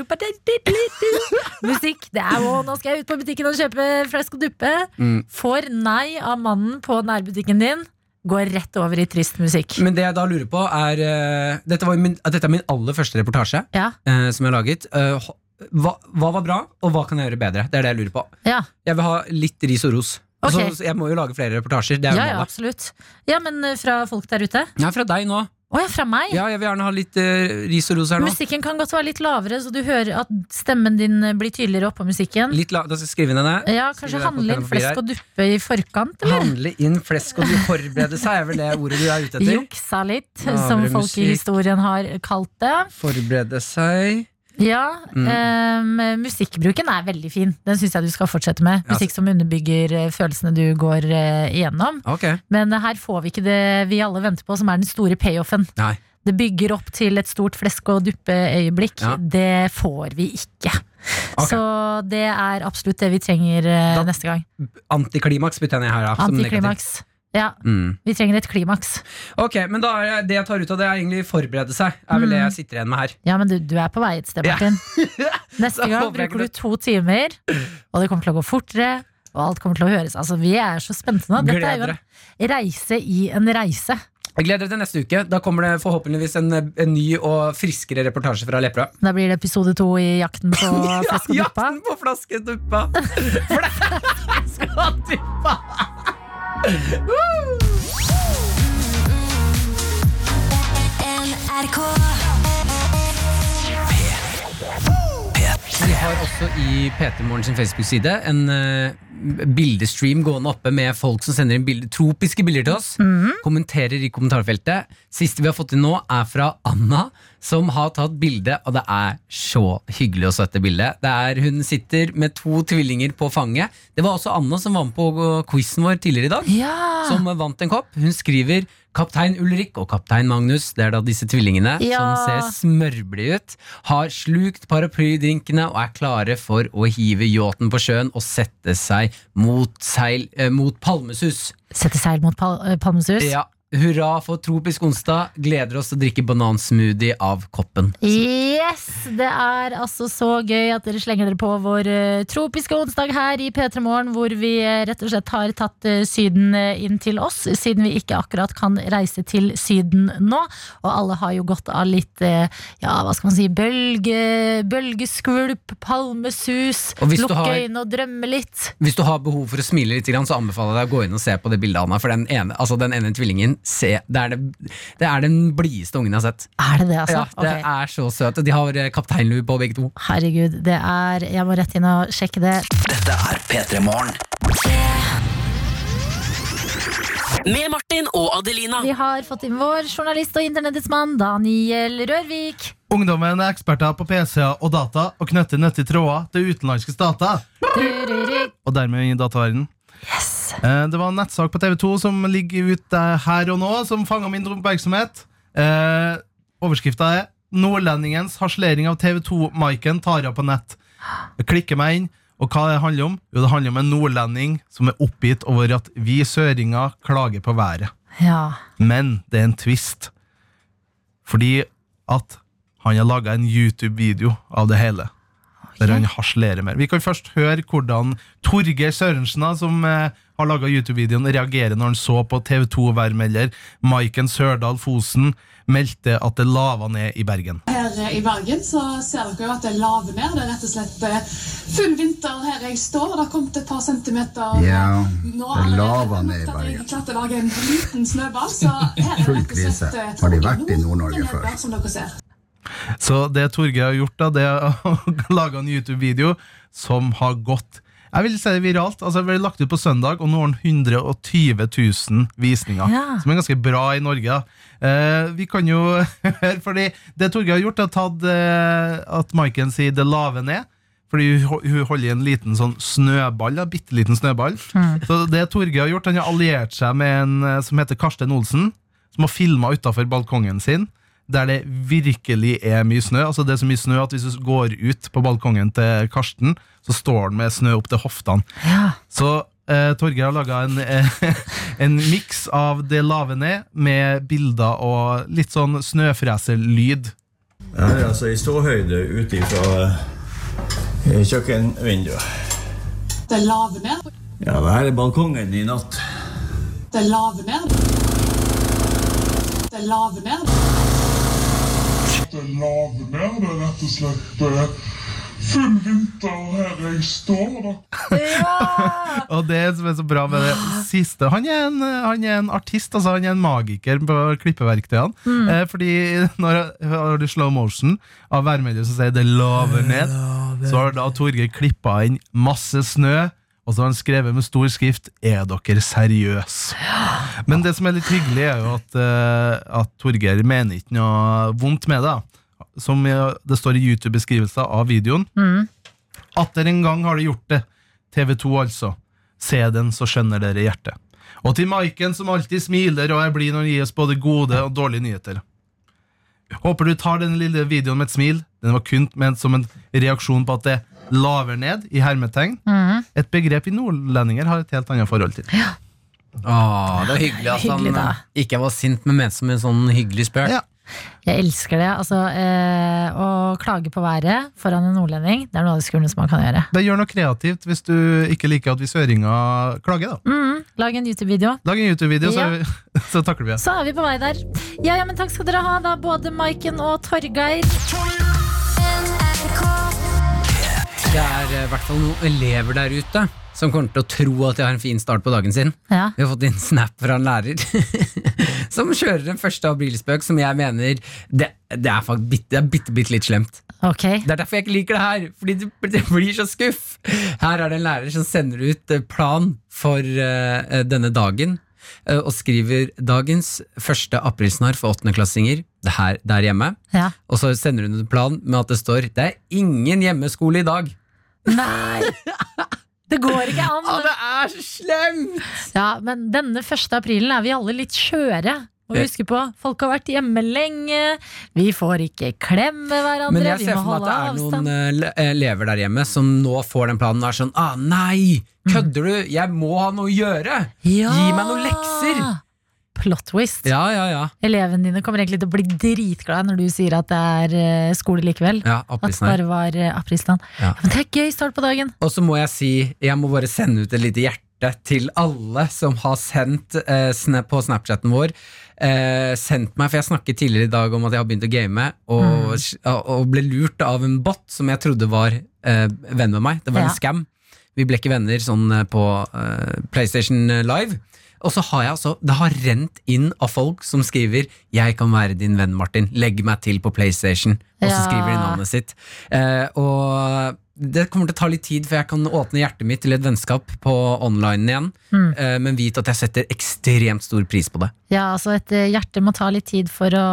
Musikk. Det er jo 'nå skal jeg ut på butikken og kjøpe flesk og duppe'. Mm. Får nei av mannen på nærbutikken din. Går rett over i trist musikk. Men det jeg da lurer på, er eh, dette, var min, dette er min aller første reportasje Ja, eh, som jeg har laget. Eh, hva, hva var bra, og hva kan jeg gjøre bedre? Det er det jeg lurer på. ja. Jeg vil ha litt ris og ros. Ok. Så, så jeg må jo lage flere reportasjer. Det er ja, jo ja målet. absolutt. Ja, men eh, fra folk der ute? Ja, fra deg nå. Å ja, fra meg? Ja, jeg vil gjerne ha litt eh, ris og ros her nå. Musikken kan godt være litt lavere, så du hører at stemmen din eh, blir tydeligere oppå musikken. Litt la, da skal jeg skrive ned det. Ja, Kanskje handle inn flesk og duppe i forkant, eller? Handle inn flesk og du forberede seg, er vel det ordet du er ute etter? Juksa litt, Lavere som folk musikk. i historien har kalt det. Forberede seg Ja, Mm. um, Musikkbruken er veldig fin. Den syns jeg du skal fortsette med. Musikk som underbygger eh, følelsene du går uh, igjennom. Okay. Men her får vi ikke det vi alle venter på, som er den store payoffen. Nei. Det bygger opp til et stort flesk- og duppe-øyeblikk. Ja. Det får vi ikke. Okay. Så det er absolutt det vi trenger uh, Da- neste gang. Antiklimaks bytter jeg her. Da. Antiklimaks. Ja, Mm. vi trenger et klimaks. Ok, men da er jeg- det jeg tar ut av det, er egentlig forberede seg. Er vel det Mm. jeg sitter igjen med her. Ja, men du, du er på vei et sted, Ja. Martin. [laughs] Neste gang bruker du to timer, og det kommer til å gå fortere. Og alt kommer til å høres. Altså, vi er så spente nå. Dette er jo en reise i en reise. Jeg gleder deg til neste uke. Da kommer det forhåpentligvis en, en ny og friskere reportasje fra Lepperød. Da blir det episode to i Jakten på [laughs] flesk og duppa. jakten på flaskeduppa! [laughs] Flaskeduppa! Vi har også i P3 Morgen sin Facebook-side en eh, bildestream gående oppe med folk som sender inn bilder, tropiske bilder til oss. Kommenterer i kommentarfeltet. Siste vi har fått inn nå, er fra Anna, som har tatt bilde, og det er så hyggelig å se bildet. Det er, hun sitter med to tvillinger på fanget. Det var også Anna som var med på quizen vår tidligere i dag. Ja. Som vant en kopp. Hun skriver Kaptein Ulrik og kaptein Magnus, det er da disse tvillingene Ja. som ser smørblide ut, har slukt paraplydrinkene og er klare for å hive yachten på sjøen og sette seg mot, seil, eh, mot Palmesus. Sette seil mot pal eh, Palmesus. Ja, hurra for tropisk onsdag. Gleder oss til å drikke banansmoothie av koppen. Yes! Det er altså så gøy at dere slenger dere på vår eh, tropiske onsdag her i P3 Morgen, hvor vi eh, rett og slett har tatt eh, Syden inn til oss, siden vi ikke akkurat kan reise til Syden nå. Og alle har jo gått av litt, ja, hva skal man si, bølge, bølgeskvulp, palmesus, lukke har- øynene og drømme litt. Hvis du har behov for å smile litt, så anbefaler jeg deg å gå inn og se på det bildet, Anna. For den ene, altså den ene tvillingen se, det, er det, det er den blideste ungen jeg har sett. Er det det, altså? Ja, det okay. er så søt. De har eh, kapteinlue på begge to. Herregud, det er Jeg må rett inn og sjekke det. Dette er P3 Morgen. Med Martin og Adelina. Vi har fått inn vår journalist og internettets mann Daniel Rørvik. Ungdommen er eksperter på PC-er og data og knytter nøttige tråder til utenlandske stater. Og dermed inn i dataverdenen. Eh, Det var en nettsak på TV2 som ligger ute her og nå, som fanga min oppmerksomhet. Eh, Overskrifta er 'Nordlendingens harselering av TV2-Maiken tar av på nett'. Jeg klikker meg inn, og hva det handler om? Jo, det handler om en nordlending som er oppgitt over at vi søringer klager på været. Ja. Men det er en twist. Fordi at han har laga en YouTube-video av det hele. Der han harselerer mer. Vi kan først høre hvordan Torgeir Sørensen, som eh, har laga YouTube-videoen, reagerer når han så på TV2-værmelder Maiken Sørdal Fosen meldte at det lava ned i Bergen. Her eh, i Bergen så ser dere jo at det laver ned. Det er rett og slett eh, full vinter her jeg står. og Det har kommet et par centimeter. Ja, Nå det lava laver ned i at Jeg Bergen. klarte å lage en liten snøball. Så her er Full rett og slett, krise. eh, Har de vært i Nord-Norge før? Som dere ser. Så det Torgeir har gjort, da, det er å [laughs] lage en YouTube-video som har gått jeg vil si det viralt. altså Det ble lagt ut på søndag, og nå har den 120 000 visninger. Ja. Som er ganske bra i Norge. Eh, vi kan jo høre, [laughs] fordi det Torgeir har gjort, er tatt uh, at Maiken sier 'det lave ned'. Fordi hun, holder i en liten sånn snøball, en bitte liten snøball. Så det Torgeir har gjort, han har alliert seg med en eh, som heter Karsten Olsen, som har filma utafor balkongen sin. Der det virkelig er mye snø. Altså det er så mye snø at Hvis du går ut på balkongen til Karsten, så står han med snø opp til hoftene. Ja. Så eh, Torgeir har laga en, eh, [laughs] en miks av det lave ned med bilder og litt sånn snøfreserlyd. Ja, altså i ståhøyde ut ifra eh, kjøkkenvinduet. Det laver ned. Ja, det her er balkongen i natt. Det laver ned. Det laver ned. Det laver ned, det er rett og slett eh, full vinter her jeg står. da. Og det som er så bra med det siste Han er en, han er en artist, altså han er en magiker på klippeverktøyene. Eh, fordi [laughs] når har du slow motion av værmelder som sier 'det laver ned', så har da Torgeir klippa inn masse snø. Og så har han skrevet med stor skrift 'Er dere seriøse?' Men det som er litt hyggelig, er jo at, eh, at Torgeir mener ikke noe vondt med det. Som det står i YouTube-beskrivelsen av videoen. Atter en gang har de gjort det. TV2, altså. Se den, så skjønner dere hjertet. Og til Maiken, som alltid smiler og er blid når han gir oss både gode og dårlige nyheter. Håper du tar den lille videoen med et smil. Den var kun ment som en reaksjon på at det laver ned, i hermetegn. Et begrep vi nordlendinger har et helt annet forhold til. Åh, det var hyggelig at han Hyggelig, ikke var sint, men mente som en sånn hyggelig spøk. Ja. Jeg elsker det. Altså, eh, å klage på været foran en nordlending, det er noe av det skumleste man kan gjøre. Det gjør noe kreativt hvis du ikke liker at vi søringer klager. da Mm, lag en YouTube-video. Lag en YouTube-video, så, Ja. [laughs] så, så takler vi det. Så er vi på vei der. Ja, ja, men takk skal dere ha, da, både Maiken og Torgeir. Det er eh, i hvert fall noen elever der ute som kommer til å tro at de har en fin start på dagen sin. Ja. Vi har fått inn snap fra en lærer [laughs] som kjører en første aprilspøk som jeg mener Det, det er faktisk bitte, det er bitte, bitte litt slemt. Okay. Det er derfor jeg ikke liker det her, fordi det, det blir så skuff. Her er det en lærer som sender ut eh, plan for uh, denne dagen, og skriver 'dagens første aprilsnarr for åttendeklassinger'. Det her der hjemme. Ja. Og så sender hun en plan med at det står 'det er ingen hjemmeskole i dag'. Nei! [laughs] Det går ikke an! Å, det er så slemt! Ja, men denne første aprilen er vi alle litt skjøre. Og husk på, Folk har vært hjemme lenge, vi får ikke klemme hverandre, Men jeg ser for meg at det er noen eh, eh, elever der hjemme som nå får den planen og er sånn ah, Nei! Kødder du? Jeg må ha noe å gjøre! Ja! Gi meg noen lekser! Plot twist. Ja, ja, ja. Elevene dine kommer egentlig til å bli dritglade når du sier at det er eh, skole likevel. ja At det bare var uh, aprilsnarr. Ja. Men det er gøy start på dagen. Og så må jeg si, jeg må bare sende ut et lite hjerte til alle som har sendt eh, snap på Snapchaten vår. Eh, sendt meg, for jeg snakket tidligere i dag om at jeg har begynt å game, og, og ble lurt av en bot som jeg trodde var eh, venn med meg. Det var Ja. en scam. Vi ble ikke venner sånn eh, på eh, PlayStation Live. Og så har jeg altså, det har rent inn av folk som skriver 'Jeg kan være din venn, Martin. Legg meg til på PlayStation'. Og så Ja. skriver de navnet sitt. Eh, og det kommer til å ta litt tid før jeg kan åpne hjertet mitt til et vennskap på online igjen. Mm. Eh, men vit at jeg setter ekstremt stor pris på det. Ja, altså Et eh, hjerte må ta litt tid for å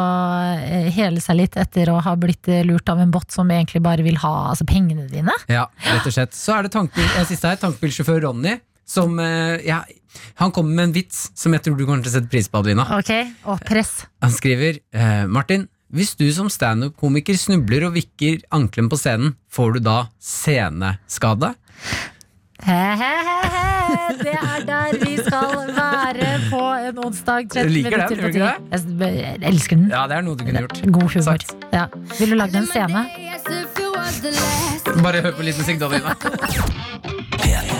eh, hele seg litt etter å ha blitt lurt av en bot som egentlig bare vil ha altså, pengene dine. Ja, rett og slett. Så er det tankbil, siste her, tankbilsjåfør Ronny. Som, eh, ja, han kommer med en vits som jeg tror du kommer til å sette pris på, Adelina. Ok, Og press. Han skriver eh, Martin, hvis du som standup-komiker snubler og vikker ankelen på scenen, får du da seneskade? He-he-he-he, det er der vi skal være på en onsdag. 13 Du liker den, minutter på gjør du ti. Jeg, jeg elsker den. Ja, det er noe du kunne gjort. God humor. Ja. Vil du lage en scene? Bare hør på litt musikk, da, P3morgen